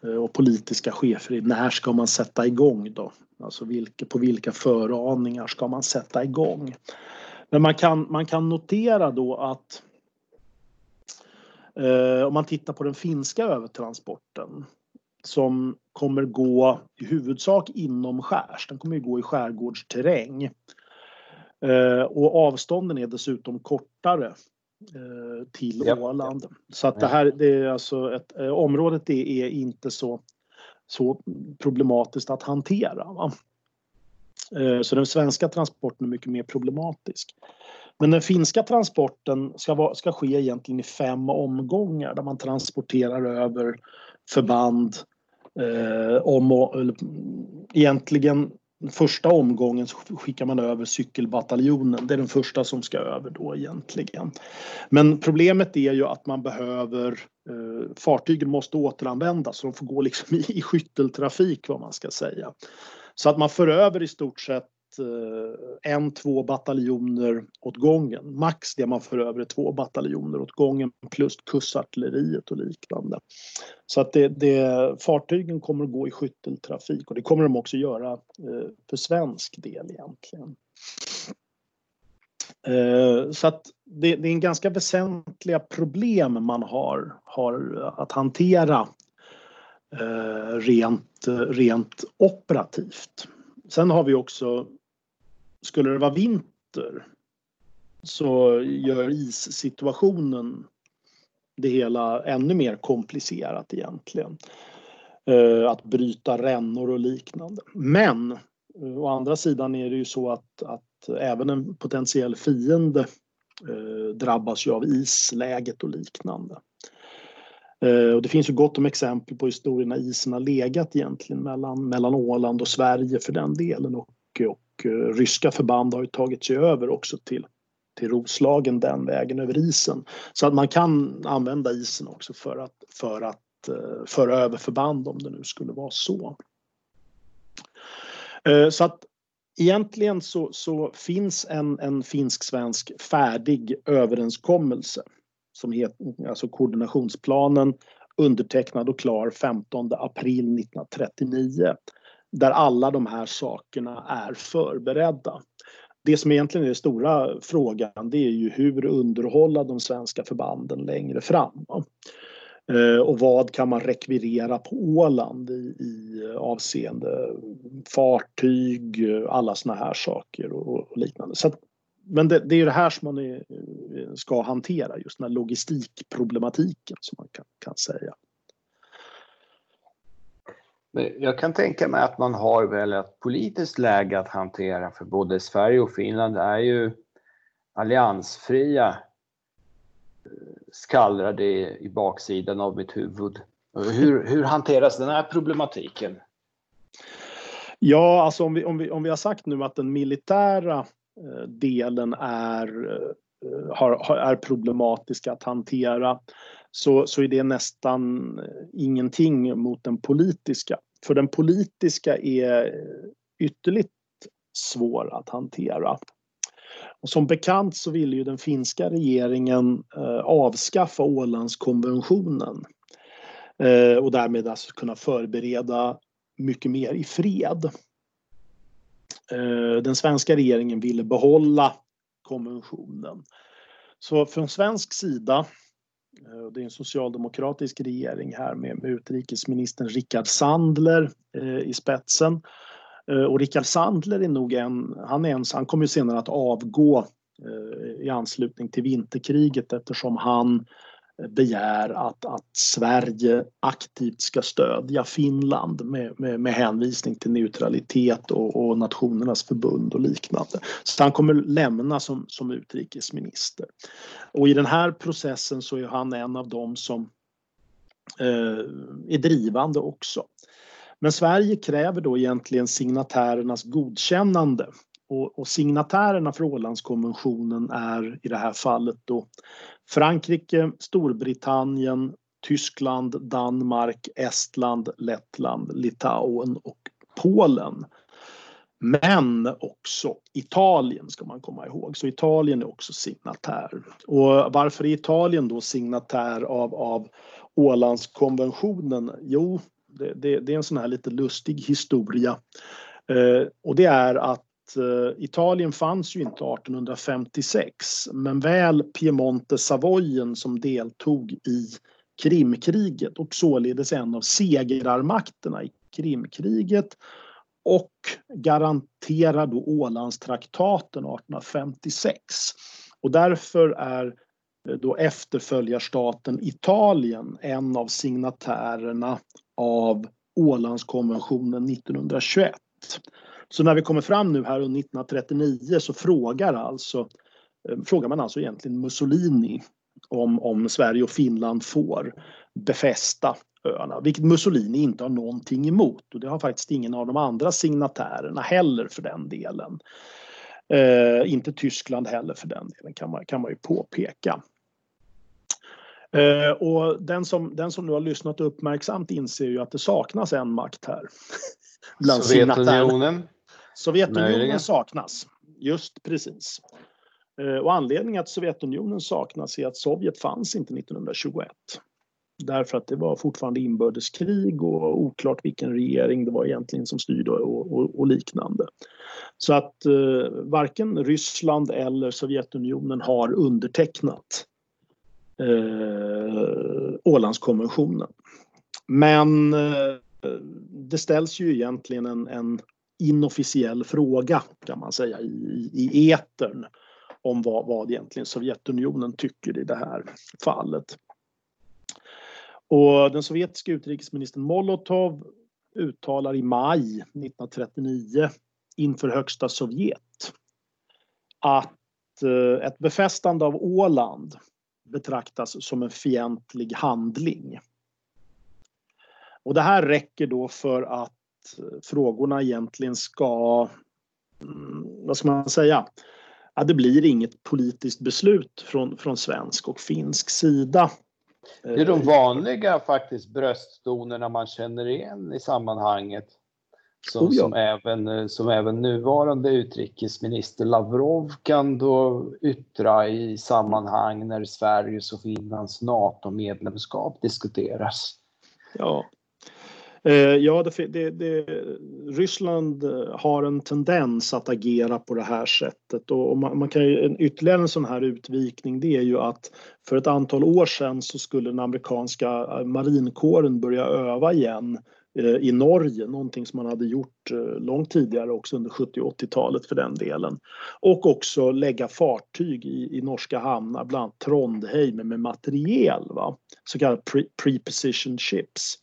Speaker 3: eh, och politiska chefer. När ska man sätta igång då? Alltså vilka, på vilka föraningar ska man sätta igång? Men man kan, man kan notera då att eh, om man tittar på den finska övertransporten som kommer gå i huvudsak inom skärs. Den kommer gå i skärgårdsterräng. Eh, och avstånden är dessutom kortare eh, till ja. Åland. Så att det här det är alltså ett, eh, området är, är inte så, så problematiskt att hantera. Va? Så den svenska transporten är mycket mer problematisk. Men den finska transporten ska, vara, ska ske egentligen i fem omgångar där man transporterar över förband eh, om och, egentligen första omgången så skickar man över cykelbataljonen. Det är den första som ska över då egentligen. Men problemet är ju att man behöver eh, fartygen måste återanvändas så de får gå liksom i, i skytteltrafik vad man ska säga. Så att man för över i stort sett Eh, en, två bataljoner åt gången. Max det man för över är två bataljoner åt gången plus kustartilleriet och liknande. Så att det, det, fartygen kommer att gå i skytteltrafik och det kommer de också göra eh, för svensk del egentligen. Eh, så att det, det är en ganska väsentliga problem man har, har att hantera rent, rent operativt. Sen har vi också skulle det vara vinter så gör issituationen det hela ännu mer komplicerat egentligen. Eh, att bryta rännor och liknande. Men eh, å andra sidan är det ju så att, att även en potentiell fiende eh, drabbas ju av isläget och liknande. Och det finns ju gott om exempel på historier när isen har legat egentligen mellan, mellan Åland och Sverige för den delen och, och och ryska förband har ju tagit sig över också till, till Roslagen den vägen över isen. Så att man kan använda isen också för att, för att uh, föra över förband om det nu skulle vara så. Uh, så att egentligen så, så finns en, en finsk-svensk färdig överenskommelse som heter alltså koordinationsplanen undertecknad och klar 15 april 1939 där alla de här sakerna är förberedda. Det som egentligen är den stora frågan det är ju hur underhålla de svenska förbanden längre fram. Eh, och vad kan man rekvirera på Åland i, i avseende fartyg, alla såna här saker och, och liknande. Så att, men det, det, är det här som man är, eh, ska hantera, just den här logistikproblematiken som man kan, kan säga.
Speaker 2: Jag kan tänka mig att man har väl ett politiskt läge att hantera för både Sverige och Finland är ju alliansfria eh, skallrar det i baksidan av mitt huvud. Hur, hur hanteras den här problematiken?
Speaker 3: Ja, alltså om vi, om, vi, om vi har sagt nu att den militära eh, delen är, eh, har, är problematisk att hantera så, så är det nästan eh, ingenting mot den politiska. För den politiska är eh, ytterligt svår att hantera. Och som bekant så ville ju den finska regeringen eh, avskaffa Ålandskonventionen eh, och därmed alltså kunna förbereda mycket mer i fred. Eh, den svenska regeringen ville behålla konventionen. Så från svensk sida Eh, det är en socialdemokratisk regering här med, med utrikesministern Rickard Sandler eh, i spetsen. Eh, och Rickard Sandler är nog en, han, är en, han kommer senare att avgå i anslutning till vinterkriget eftersom han begär att, att Sverige aktivt ska stödja Finland med, med, med hänvisning till neutralitet och, och, Nationernas förbund och liknande. Så han kommer lämna som, som utrikesminister. Och i den här processen så är han en av dem som eh, är drivande också. Men Sverige kräver då egentligen signatärernas godkännande och, och signatärerna för Ålandskonventionen är i det här fallet då Frankrike, Storbritannien, Tyskland, Danmark, Estland, Lettland, Litauen och Polen. Men också Italien ska man komma ihåg. Så Italien är också signatär. Och varför är Italien då signatär av, av Ålandskonventionen? Jo, det, det, det är en sån här lite lustig historia. Eh, och det är att Eh, Italien fanns ju inte 1856 men väl Piemonte Savoyen som deltog i Krimkriget och således en av segrarmakterna i Krimkriget och garanterar då Ålandstraktaten 1856. Och därför är eh, då efterföljarstaten Italien en av signatärerna av Ålandskonventionen 1921. Så när vi kommer fram nu här 1939 så frågar, alltså, eh, frågar man alltså egentligen Mussolini om, om Sverige och Finland får befästa öarna, vilket Mussolini inte har någonting emot och det har faktiskt ingen av de andra signatärerna heller för den delen. Eh, inte Tyskland heller för den delen kan man, kan man ju påpeka. Eh, och den som, den som nu har lyssnat uppmärksamt inser ju att det saknas en makt här.
Speaker 2: Bland Sovjetunionen?
Speaker 3: Sovjetunionen Möjligen. saknas. Just precis. Eh, och anledningen att Sovjetunionen saknas är att Sovjet fanns inte 1921. Därför att det var fortfarande inbördeskrig och oklart vilken regering det var egentligen som styrde och, och, och liknande. Så att eh, varken Ryssland eller Sovjetunionen har undertecknat eh, Ålandskonventionen. Men eh, det ställs ju egentligen en, en inofficiell fråga kan man säga i, i etern om vad, vad egentligen Sovjetunionen tycker i det här fallet. Och den sovjetiska utrikesministern Molotov uttalar i maj 1939 inför Högsta Sovjet att eh, ett befästande av Åland betraktas som en fientlig handling. Och det här räcker då för att frågorna egentligen ska, mm, vad ska man säga, ja, det blir inget politiskt beslut från, från svensk och finsk sida.
Speaker 2: Det är de eh, vanliga faktiskt brösttonerna man känner igen i sammanhanget. Som, oh ja. som, även, som även nuvarande utrikesminister Lavrov kan då yttra i sammanhang när Sveriges och Finlands NATO-medlemskap diskuteras.
Speaker 3: Ja, Eh, ja, det, det, det, Ryssland eh, har en tendens att agera på det här sättet och man, man, kan ju, en, ytterligare en sån här utvikning det är ju att för ett antal år sedan så skulle den amerikanska eh, marinkåren börja öva igen i Norge, någonting som man hade gjort långt tidigare också under 70 och 80-talet för den delen. Och också lägga fartyg i, i norska hamnar, bland annat Trondheim med materiel, va? så kallade pre-position ships.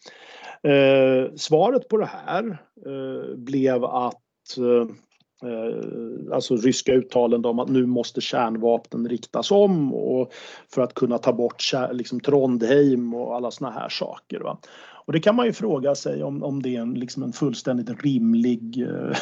Speaker 3: Eh, svaret på det här eh, blev att eh, Eh, alltså ryska uttalanden om att nu måste kärnvapnen riktas om och för att kunna ta bort liksom, Trondheim och alla såna här saker. Va? Och det kan man ju fråga sig om, om det är en, liksom en fullständigt rimlig, eh,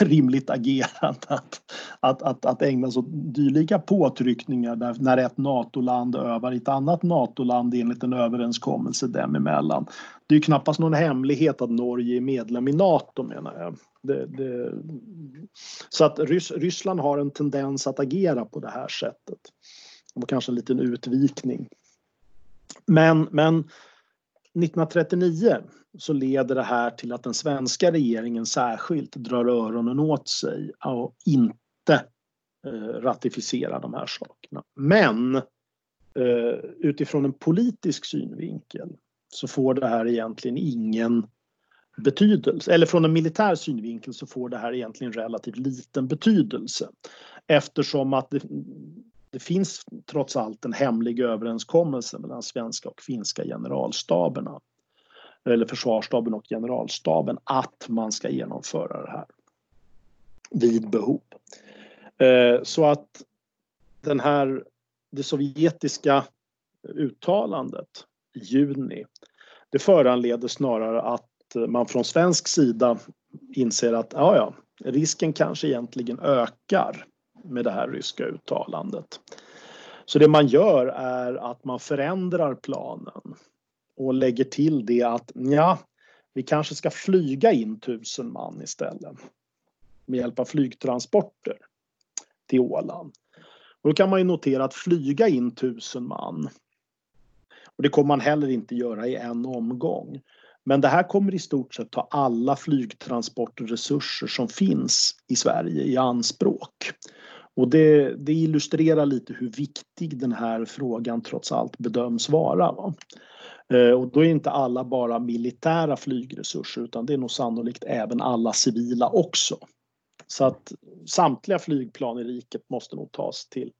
Speaker 3: rimligt agerande att, att, att, att ägna sig åt dylika påtryckningar där, när ett NATO-land övar i ett annat NATO-land enligt en överenskommelse dem emellan. Det är ju knappast någon hemlighet att Norge är medlem i NATO menar jag. Det, det, så att Rys, Ryssland har en tendens att agera på det här sättet. Det var kanske en liten utvikning. Men, men 1939 så leder det här till att den svenska regeringen särskilt drar öronen åt sig och inte eh, ratificerar de här sakerna. Men eh, utifrån en politisk synvinkel så får det här egentligen ingen betydelse. Eller från en militär synvinkel så får det här egentligen relativt liten betydelse. Eftersom att det, det finns trots allt en hemlig överenskommelse mellan svenska och finska generalstaberna eller försvarsstaben och generalstaben att man ska genomföra det här vid behov. Eh, så att den här, det sovjetiska uttalandet i juni det föranleder snarare att att man från svensk sida inser att ja, ja, risken kanske egentligen ökar med det här ryska uttalandet. Så det man gör är att man förändrar planen och lägger till det att ja, vi kanske ska flyga in tusen man istället. med hjälp av flygtransporter till Åland. Och då kan man ju notera att flyga in tusen man och det kommer man heller inte göra i en omgång. Men det här kommer i stort sett ta alla flygtransportresurser som finns i Sverige i anspråk. Och det, det illustrerar lite hur viktig den här frågan trots allt bedöms vara. Va? Eh, och då är inte alla bara militära flygresurser utan det är nog sannolikt även alla civila också. Så att samtliga flygplan i riket måste nog tas till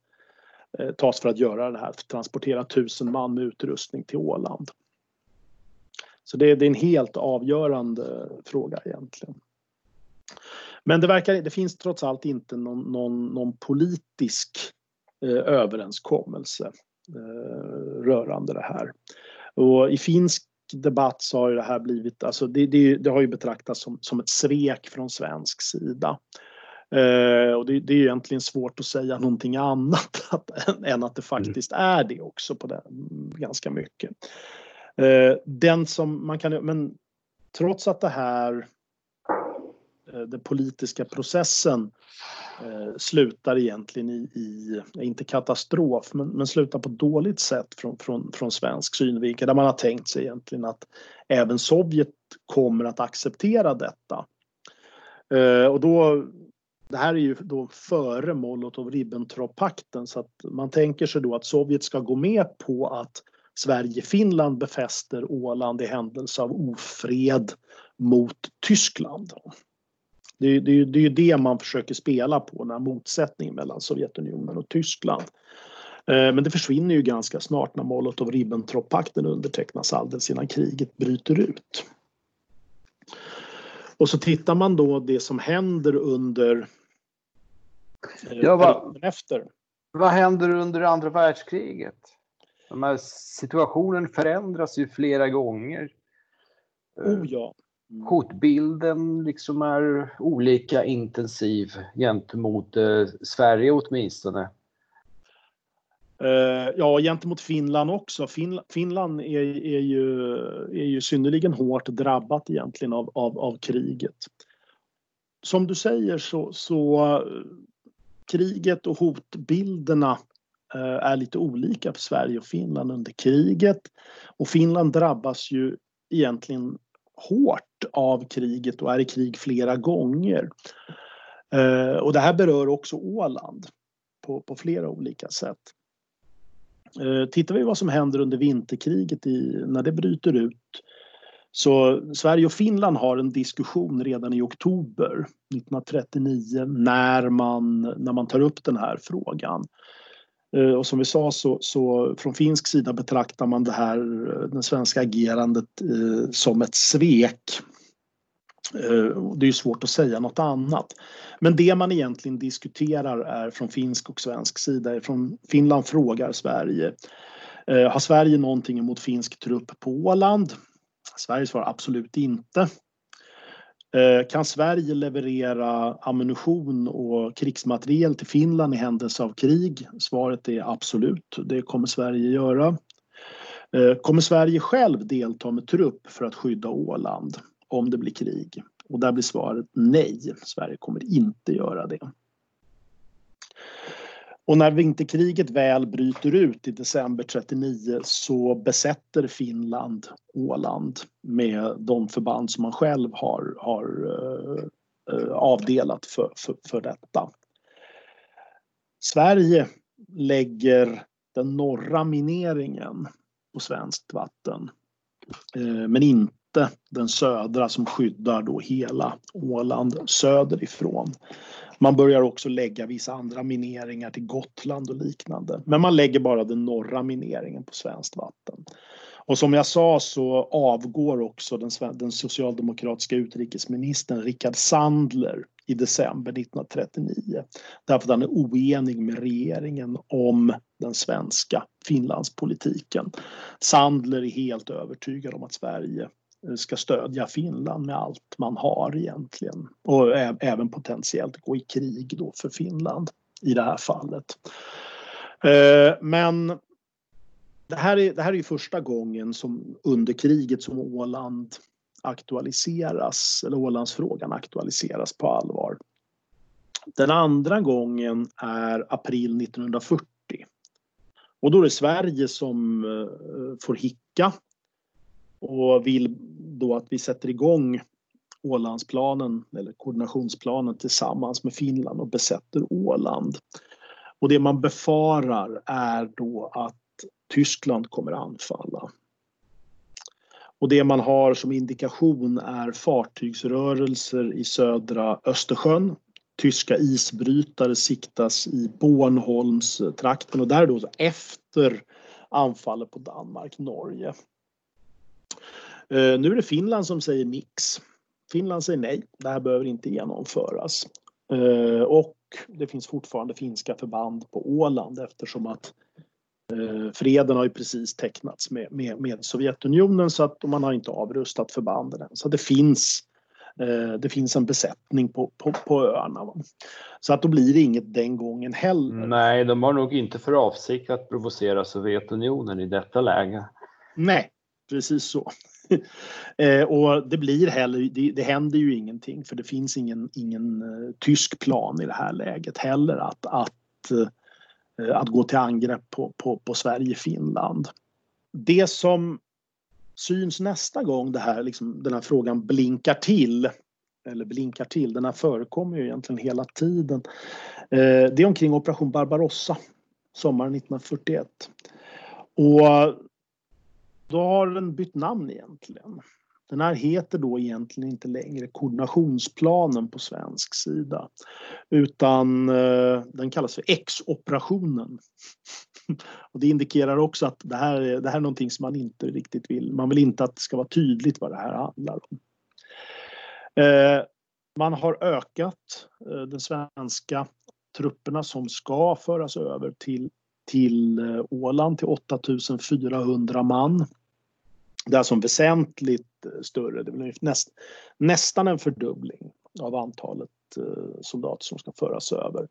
Speaker 3: eh, tas för att göra det här, transportera tusen man med utrustning till Åland. Så det, det är en helt avgörande fråga egentligen. Men det, verkar, det finns trots allt inte någon, någon, någon politisk eh, överenskommelse eh, rörande det här. Och i finsk debatt så har det här blivit, alltså det, det, det har ju betraktats som, som ett svek från svensk sida. Eh, och det, det, är egentligen svårt att säga någonting annat att, än att det faktiskt är det också på det, ganska mycket. Eh, den som man kan, men trots att det här eh, den politiska processen eh, slutar egentligen i, i, inte katastrof, men, men slutar på ett dåligt sätt från, från, från svensk synvinkel där man har tänkt sig egentligen att även Sovjet kommer att acceptera detta. Eh, och då, det här är ju då före Molotov-Ribbentrop-pakten så att man tänker sig då att Sovjet ska gå med på att Sverige-Finland befäster Åland i händelse av ofred mot Tyskland. Det är, det, är, det är det man försöker spela på, den här motsättningen mellan Sovjetunionen och Tyskland. Eh, men det försvinner ju ganska snart när Molotov-Ribbentrop-pakten undertecknas alldeles innan kriget bryter ut. Och så tittar man då det som händer under
Speaker 2: eh, ja, vad, efter. Vad händer under andra världskriget? De här situationen förändras ju flera gånger.
Speaker 3: Oh ja.
Speaker 2: Mm. Hotbilden liksom är olika intensiv gentemot eh, Sverige åtminstone.
Speaker 3: Uh, ja, gentemot Finland också. Fin Finland är, är, ju, är ju synnerligen hårt drabbat egentligen av, av, av kriget. Som du säger så, så kriget och hotbilderna Eh, Eh, är lite olika för Sverige och Finland under kriget. Och Finland drabbas ju egentligen hårt av kriget och är i krig flera gånger. Eh, och det här berör också Åland på, på flera olika sätt. Eh, tittar vi vad som händer under vinterkriget i, när det bryter ut så Sverige och Finland har en diskussion redan i oktober 1939 när man, när man tar upp den här frågan. Eh, och som vi sa så, så från finsk sida betraktar man det här, eh, det svenska agerandet eh, som ett svek. Eh, det är svårt att säga något annat. Men det man egentligen diskuterar är från finsk och svensk sida. Från Finland frågar Sverige har Sverige någonting emot finsk trupp på Åland? Sverige svarar absolut inte. Eh, kan Sverige leverera ammunition och krigsmateriel till Finland i händelse av krig? Svaret är absolut, det kommer Sverige göra. Eh, kommer Sverige själv delta med trupp för att skydda Åland om det blir krig? Och där blir svaret nej, Sverige kommer inte göra det. Och när vinterkriget väl bryter ut i december 39 så besätter Finland Åland med de förband som man själv har, har eh, eh, avdelat för, för, för detta. Sverige lägger den norra mineringen på svenskt vatten eh, men inte den södra som skyddar då hela Åland söderifrån. Man börjar också lägga vissa andra mineringar till Gotland och liknande. Men man lägger bara den norra mineringen på svenskt vatten. Och som jag sa så avgår också den, den socialdemokratiska utrikesministern Rickard Sandler i december 1939 därför att han är oenig med regeringen om den svenska Finlandspolitiken. Sandler är helt övertygad om att Sverige ska stödja Finland med allt man har egentligen. Och även potentiellt gå i krig då för Finland i det här fallet. Eh, men det här är, det här är första gången som under kriget som Åland aktualiseras, eller Ålandsfrågan aktualiseras på allvar. Den andra gången är april 1940. Och då är det Sverige som eh, får hicka och vill då att vi sätter igång Ålandsplanen eller koordinationsplanen tillsammans med Finland och besätter Åland. Och det man befarar är då att Tyskland kommer anfalla. Och det man har som indikation är fartygsrörelser i södra Östersjön. Tyska isbrytare siktas i Bornholmstrakten och där då efter anfallet på Danmark, Norge nu är det Finland som säger nix. Finland säger nej, det här behöver inte genomföras. Eh, och det finns fortfarande finska förband på Åland eftersom att eh, freden har ju precis tecknats med, med, med Sovjetunionen så att man har inte avrustat förbanden än. Så det finns, eh, det finns en besättning på, på, på öarna. Va? Så att då blir det inget den gången heller.
Speaker 2: Nej, de har nog inte för avsikt att provocera Sovjetunionen i detta läge.
Speaker 3: Nej, precis så. eh, och det blir heller, det, det händer ju ingenting för det finns ingen, ingen eh, tysk plan i det här läget heller att, att, eh, att gå till angrepp på, på, på Sverige-Finland. Det som syns nästa gång det här, liksom, den här frågan blinkar till eller blinkar till, den här förekommer ju egentligen hela tiden. Eh, det är omkring Operation Barbarossa sommaren 1941. Och då har den bytt namn egentligen. Den här heter då egentligen inte längre koordinationsplanen på svensk sida utan eh, den kallas för X-operationen. Och det indikerar också att det här, det här är någonting som man inte riktigt vill. Man vill inte att det ska vara tydligt vad det här handlar om. Eh, man har ökat eh, de svenska trupperna som ska föras över till, till Åland till 8400 man. Det är alltså en väsentligt större, det blir näst, nästan en fördubbling av antalet eh, soldater som ska föras över.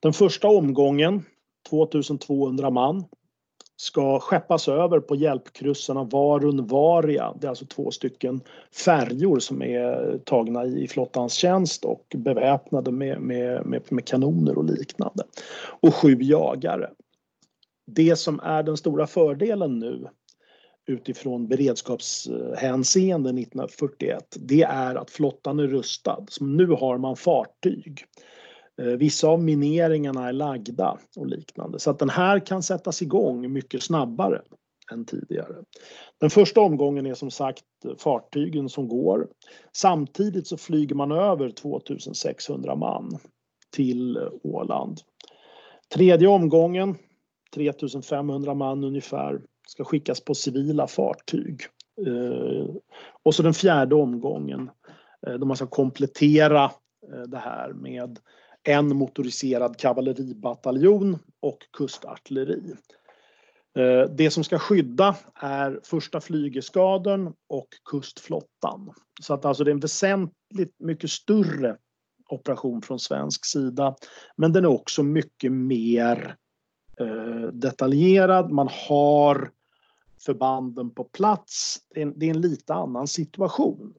Speaker 3: Den första omgången, 2200 man, ska skeppas över på hjälpkryssarna Varun Varia. Det är alltså två stycken färjor som är tagna i flottans tjänst och beväpnade med, med, med, med kanoner och liknande. Och sju jagare. Det som är den stora fördelen nu utifrån beredskapshänseende 1941 det är att flottan är rustad. Så nu har man fartyg. Eh, vissa av mineringarna är lagda och liknande så att den här kan sättas igång mycket snabbare än tidigare. Den första omgången är som sagt fartygen som går. Samtidigt så flyger man över 2600 man till Åland. Tredje omgången 3500 man ungefär ska skickas på civila fartyg. Eh, och så den fjärde omgången eh, då man ska komplettera eh, det här med en motoriserad kavalleribataljon och kustartilleri. Det som ska skydda är första flygeskadern och kustflottan. Så att alltså det är en väsentligt mycket större operation från svensk sida. Men den är också mycket mer Eh, detaljerad. Man har förbanden på plats. Det är en, det är en lite annan situation.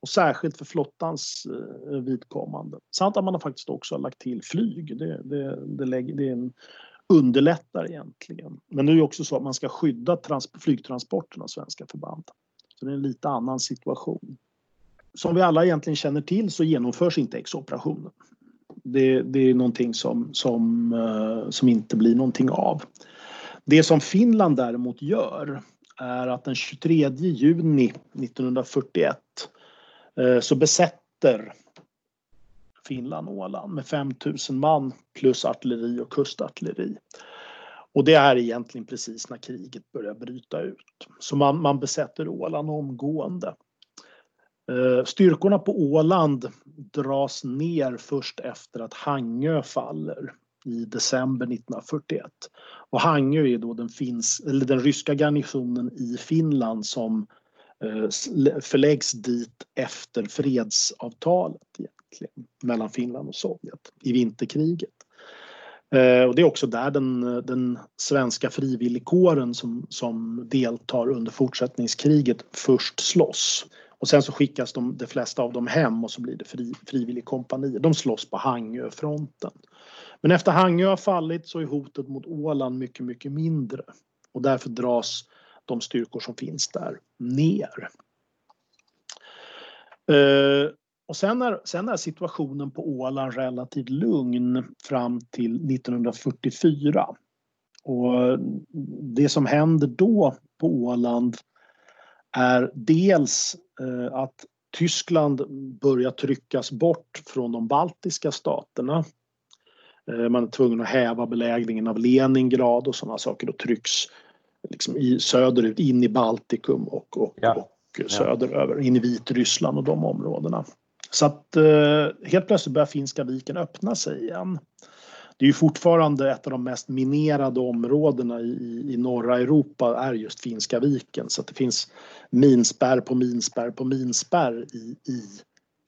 Speaker 3: Och särskilt för flottans eh, vidkommande. Samt att man har faktiskt också lagt till flyg. Det, det, det, lägger, det är en underlättar egentligen. Men nu är det också så att man ska skydda trans, flygtransporten av svenska förband. Så det är en lite annan situation. Som vi alla egentligen känner till så genomförs inte X-operationen. Det, det, är någonting som, som, eh, som inte blir någonting av. Det som Finland däremot gör är att den 23 juni 1941 eh, så besätter Finland Åland med 5000 man plus artilleri och kustartilleri. Och det är egentligen precis när kriget börjar bryta ut. Så man, man besätter Åland omgående. Eh, styrkorna på Åland dras ner först efter att Hangö faller i december 1941. Och Hangö är då den, finns, eller den ryska garnisonen i Finland som eh, förläggs dit efter fredsavtalet egentligen, mellan Finland och Sovjet i vinterkriget. Eh, och det är också där den, den svenska frivilligkåren som, som deltar under fortsättningskriget först slåss. Och sen så skickas de, de flesta av dem hem och så blir det fri, frivilligkompanier. De slåss på Hangöfronten. Men efter Hangö har fallit så är hotet mot Åland mycket, mycket mindre. Och därför dras de styrkor som finns där ner. Eh, och sen är, sen är situationen på Åland relativt lugn fram till 1944. Och det som händer då på Åland är dels att Tyskland börjar tryckas bort från de baltiska staterna. Eh, man är tvungen att häva belägringen av Leningrad och sådana saker och trycks liksom i söderut in i Baltikum och, och, ja. och söderöver in i Vitryssland och de områdena. Så att eh, helt plötsligt börjar Finska viken öppna sig igen. Det är ju fortfarande ett av de mest minerade områdena i, i norra Europa är just Finska viken så att det finns minspärr på minspärr på minspärr i, i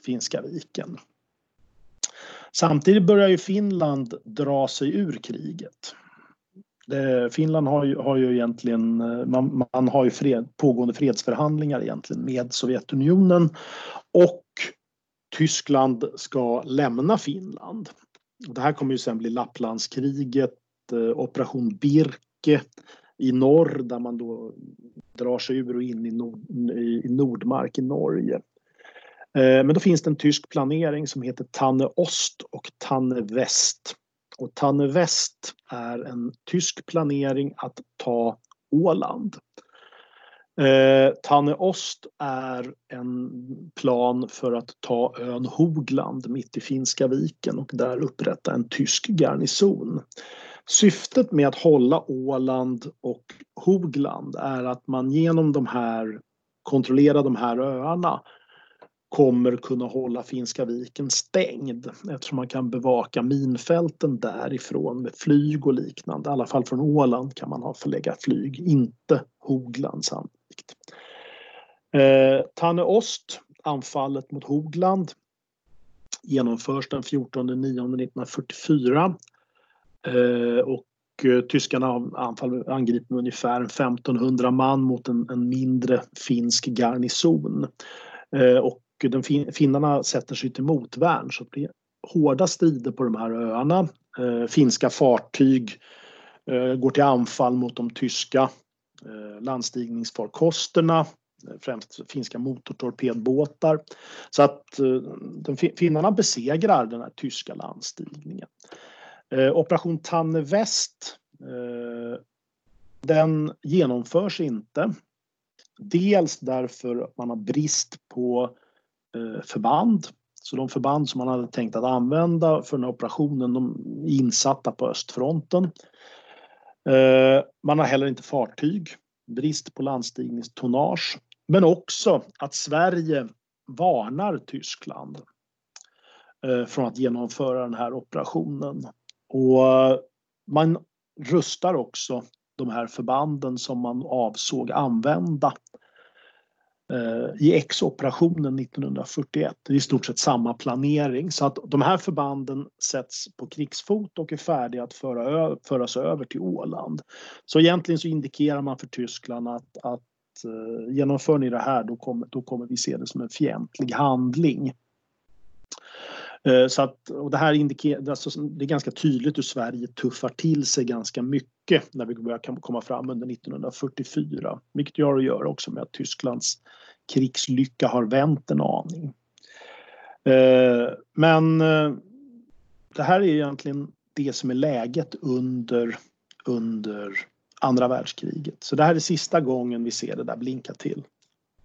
Speaker 3: Finska viken. Samtidigt börjar ju Finland dra sig ur kriget. Finland har ju, har ju egentligen, man, man har ju fred, pågående fredsförhandlingar egentligen med Sovjetunionen och Tyskland ska lämna Finland. Det här kommer ju sen bli Lapplandskriget, eh, Operation Birke i norr där man då drar sig ur och in i, nord, i Nordmark i Norge. Eh, men då finns det en tysk planering som heter Tanne Ost och Tanne Väst. Och Tanne Väst är en tysk planering att ta Åland. Eh, Tanne Ost är en plan för att ta ön Hogland mitt i Finska viken och där upprätta en tysk garnison. Syftet med att hålla Åland och Hogland är att man genom de här, kontrollera de här öarna kommer kunna hålla Finska viken stängd eftersom man kan bevaka minfälten därifrån med flyg och liknande. I alla fall från Åland kan man ha förlägga flyg, inte Hogland sannolikt. Eh, Tanne Ost, anfallet mot Hogland, genomförs den 14 9 1944 eh, och eh, tyskarna anfall, angriper med ungefär 1500 man mot en, en mindre finsk garnison. Eh, och den fin finnarna sätter sig till motvärn så det blir hårda strider på de här öarna. Eh, finska fartyg eh, går till anfall mot de tyska Eh, landstigningsfarkosterna eh, främst finska motortorpedbåtar. Så att eh, de, finnarna besegrar den här tyska landstigningen. Operation Tanne Väst den genomförs inte. Dels därför att man har brist på förband. Så de förband som man hade tänkt att använda för den här operationen de är insatta på östfronten. Eh, man har heller inte fartyg, brist på landstigningstonnage. Men också att Sverige varnar Tyskland eh, från att genomföra den här operationen. Och eh, man rustar också de här förbanden som man avsåg använda Eh, Eh, i X-operationen 1941. Det är i stort sett samma planering så att de här förbanden sätts på krigsfot och är färdiga att föra, föras över till Åland. Så egentligen så indikerar man för Tyskland att, att eh, genomför ni det här då kommer, då kommer vi se det som en fientlig handling. Eh, så att, och det här indikerar, alltså, det är ganska tydligt hur Sverige tuffar till sig ganska mycket när vi börjar komma fram under 1944. Vilket har att göra också med att Tysklands krigslycka har vänt en aning. Eh, men eh, det här är egentligen det som är läget under, under andra världskriget. Så det här är sista gången vi ser det där blinka till.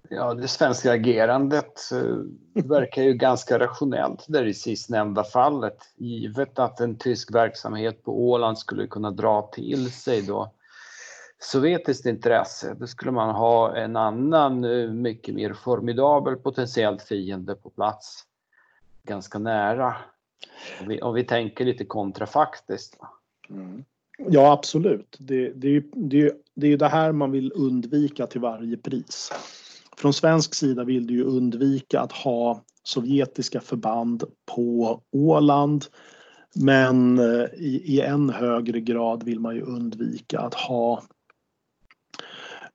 Speaker 2: Ja, det svenska agerandet eh, verkar ju ganska rationellt där i sistnämnda fallet. Givet att en tysk verksamhet på Åland skulle kunna dra till sig då sovjetiskt intresse, då skulle man ha en annan eh, mycket mer formidabel potentiell fiende på plats ganska nära. Om vi, om vi tänker lite kontrafaktiskt.
Speaker 3: Mm. Ja, absolut. Det, det, är ju, det, är, det är det här man vill undvika till varje pris. Från svensk sida vill du ju undvika att ha sovjetiska förband på Åland. Men eh, i, i än högre grad vill man ju undvika att ha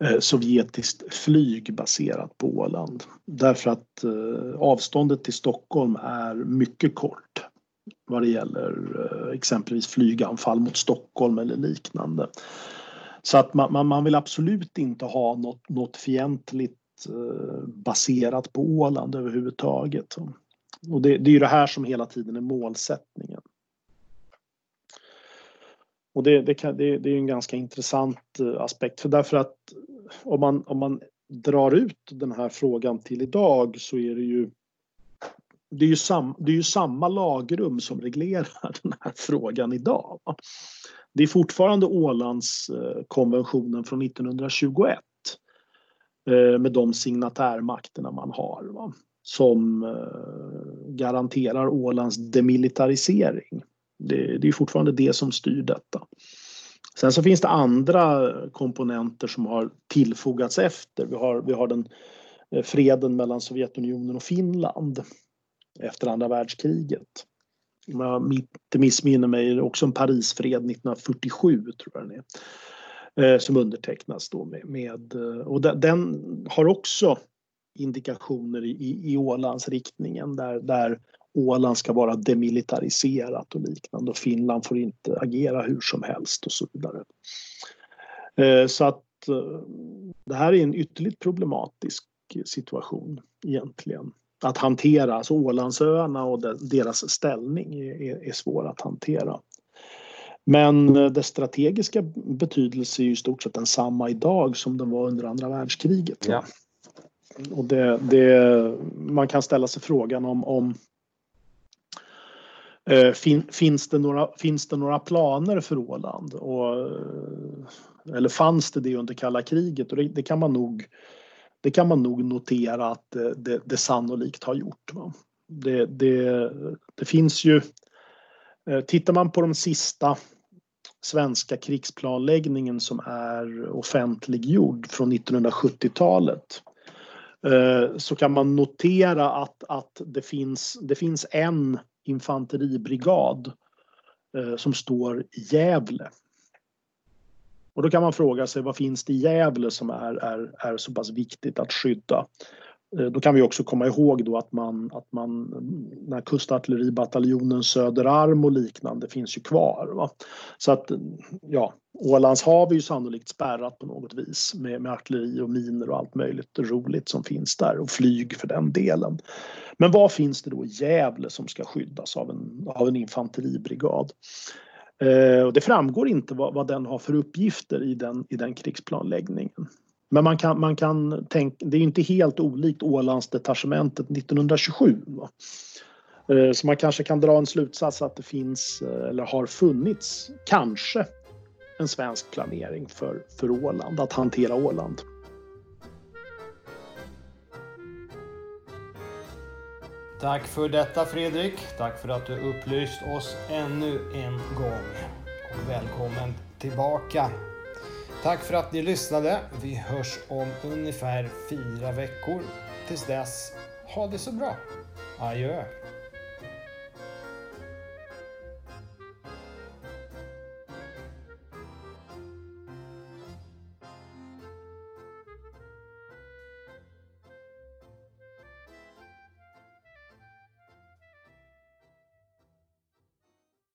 Speaker 3: eh, sovjetiskt flyg baserat på Åland. Därför att eh, avståndet till Stockholm är mycket kort vad det gäller eh, exempelvis flyganfall mot Stockholm eller liknande. Så att man, man, man vill absolut inte ha något, något fientligt Eh, baserat på Åland överhuvudtaget. Och det, det är ju det här som hela tiden är målsättningen. Och det, det, kan, det, det är en ganska intressant eh, aspekt för därför att om man, om man drar ut den här frågan till idag så är det ju det är ju, sam, det är ju samma lagrum som reglerar den här frågan idag. Det är fortfarande Ålandskonventionen eh, från 1921 Eh, med de signatärmakterna man har va? som eh, garanterar Ålands demilitarisering. Det, det är fortfarande det som styr detta. Sen så finns det andra komponenter som har tillfogats efter. Vi har, vi har den eh, freden mellan Sovjetunionen och Finland efter andra världskriget. Om jag inte missminner mig är det också en Parisfred 1947 tror jag den är. Eh, som undertecknas då med, med eh, och den har också indikationer i, i Ålandsriktningen där, där Åland ska vara demilitariserat och liknande och Finland får inte agera hur som helst och så vidare. Eh, så att eh, det här är en ytterligt problematisk situation egentligen att hantera. Alltså Ålandsöarna och deras ställning är, är svår att hantera. Men eh, dess strategiska betydelse är ju i stort sett densamma idag som den var under andra världskriget. Ja. Och det, det, man kan ställa sig frågan om, om eh, fin, finns, det några, finns det några planer för Åland? Och, eh, eller fanns det det under kalla kriget? Och det, det kan man nog det kan man nog notera att det, det, sannolikt har gjort. Det, det, det finns ju, Eh, tittar man på de sista svenska krigsplanläggningen som är offentliggjord från 1970-talet eh, så kan man notera att, att det, finns, det finns en infanteribrigad eh, som står i Gävle och då kan man fråga sig vad finns det i Gävle som är, är, är så pass viktigt att skydda? Eh, då kan vi också komma ihåg då att man, att man när kustartilleribataljonen Söderarm och liknande finns ju kvar. Va? Så att ja, Ålands hav är ju sannolikt spärrat på något vis med, med artilleri och miner och allt möjligt roligt som finns där och flyg för den delen. Men vad finns det då i Gävle som ska skyddas av en, av en infanteribrigad? Eh, och det framgår inte vad, vad, den har för uppgifter i den, i den krigsplanläggningen. Men man kan, man kan tänka, det är inte helt olikt Ålandsdetachementet 1927. Va? Eh, så man kanske kan dra en slutsats att det finns eh, eller har funnits, kanske, en svensk planering för, för Åland, att hantera Åland.
Speaker 1: Tack för detta Fredrik. Tack för att du upplyst oss ännu en gång. Och välkommen tillbaka. Tack för att ni lyssnade. Vi hörs om ungefär fyra veckor. Tills dess, ha det så bra. Adjö.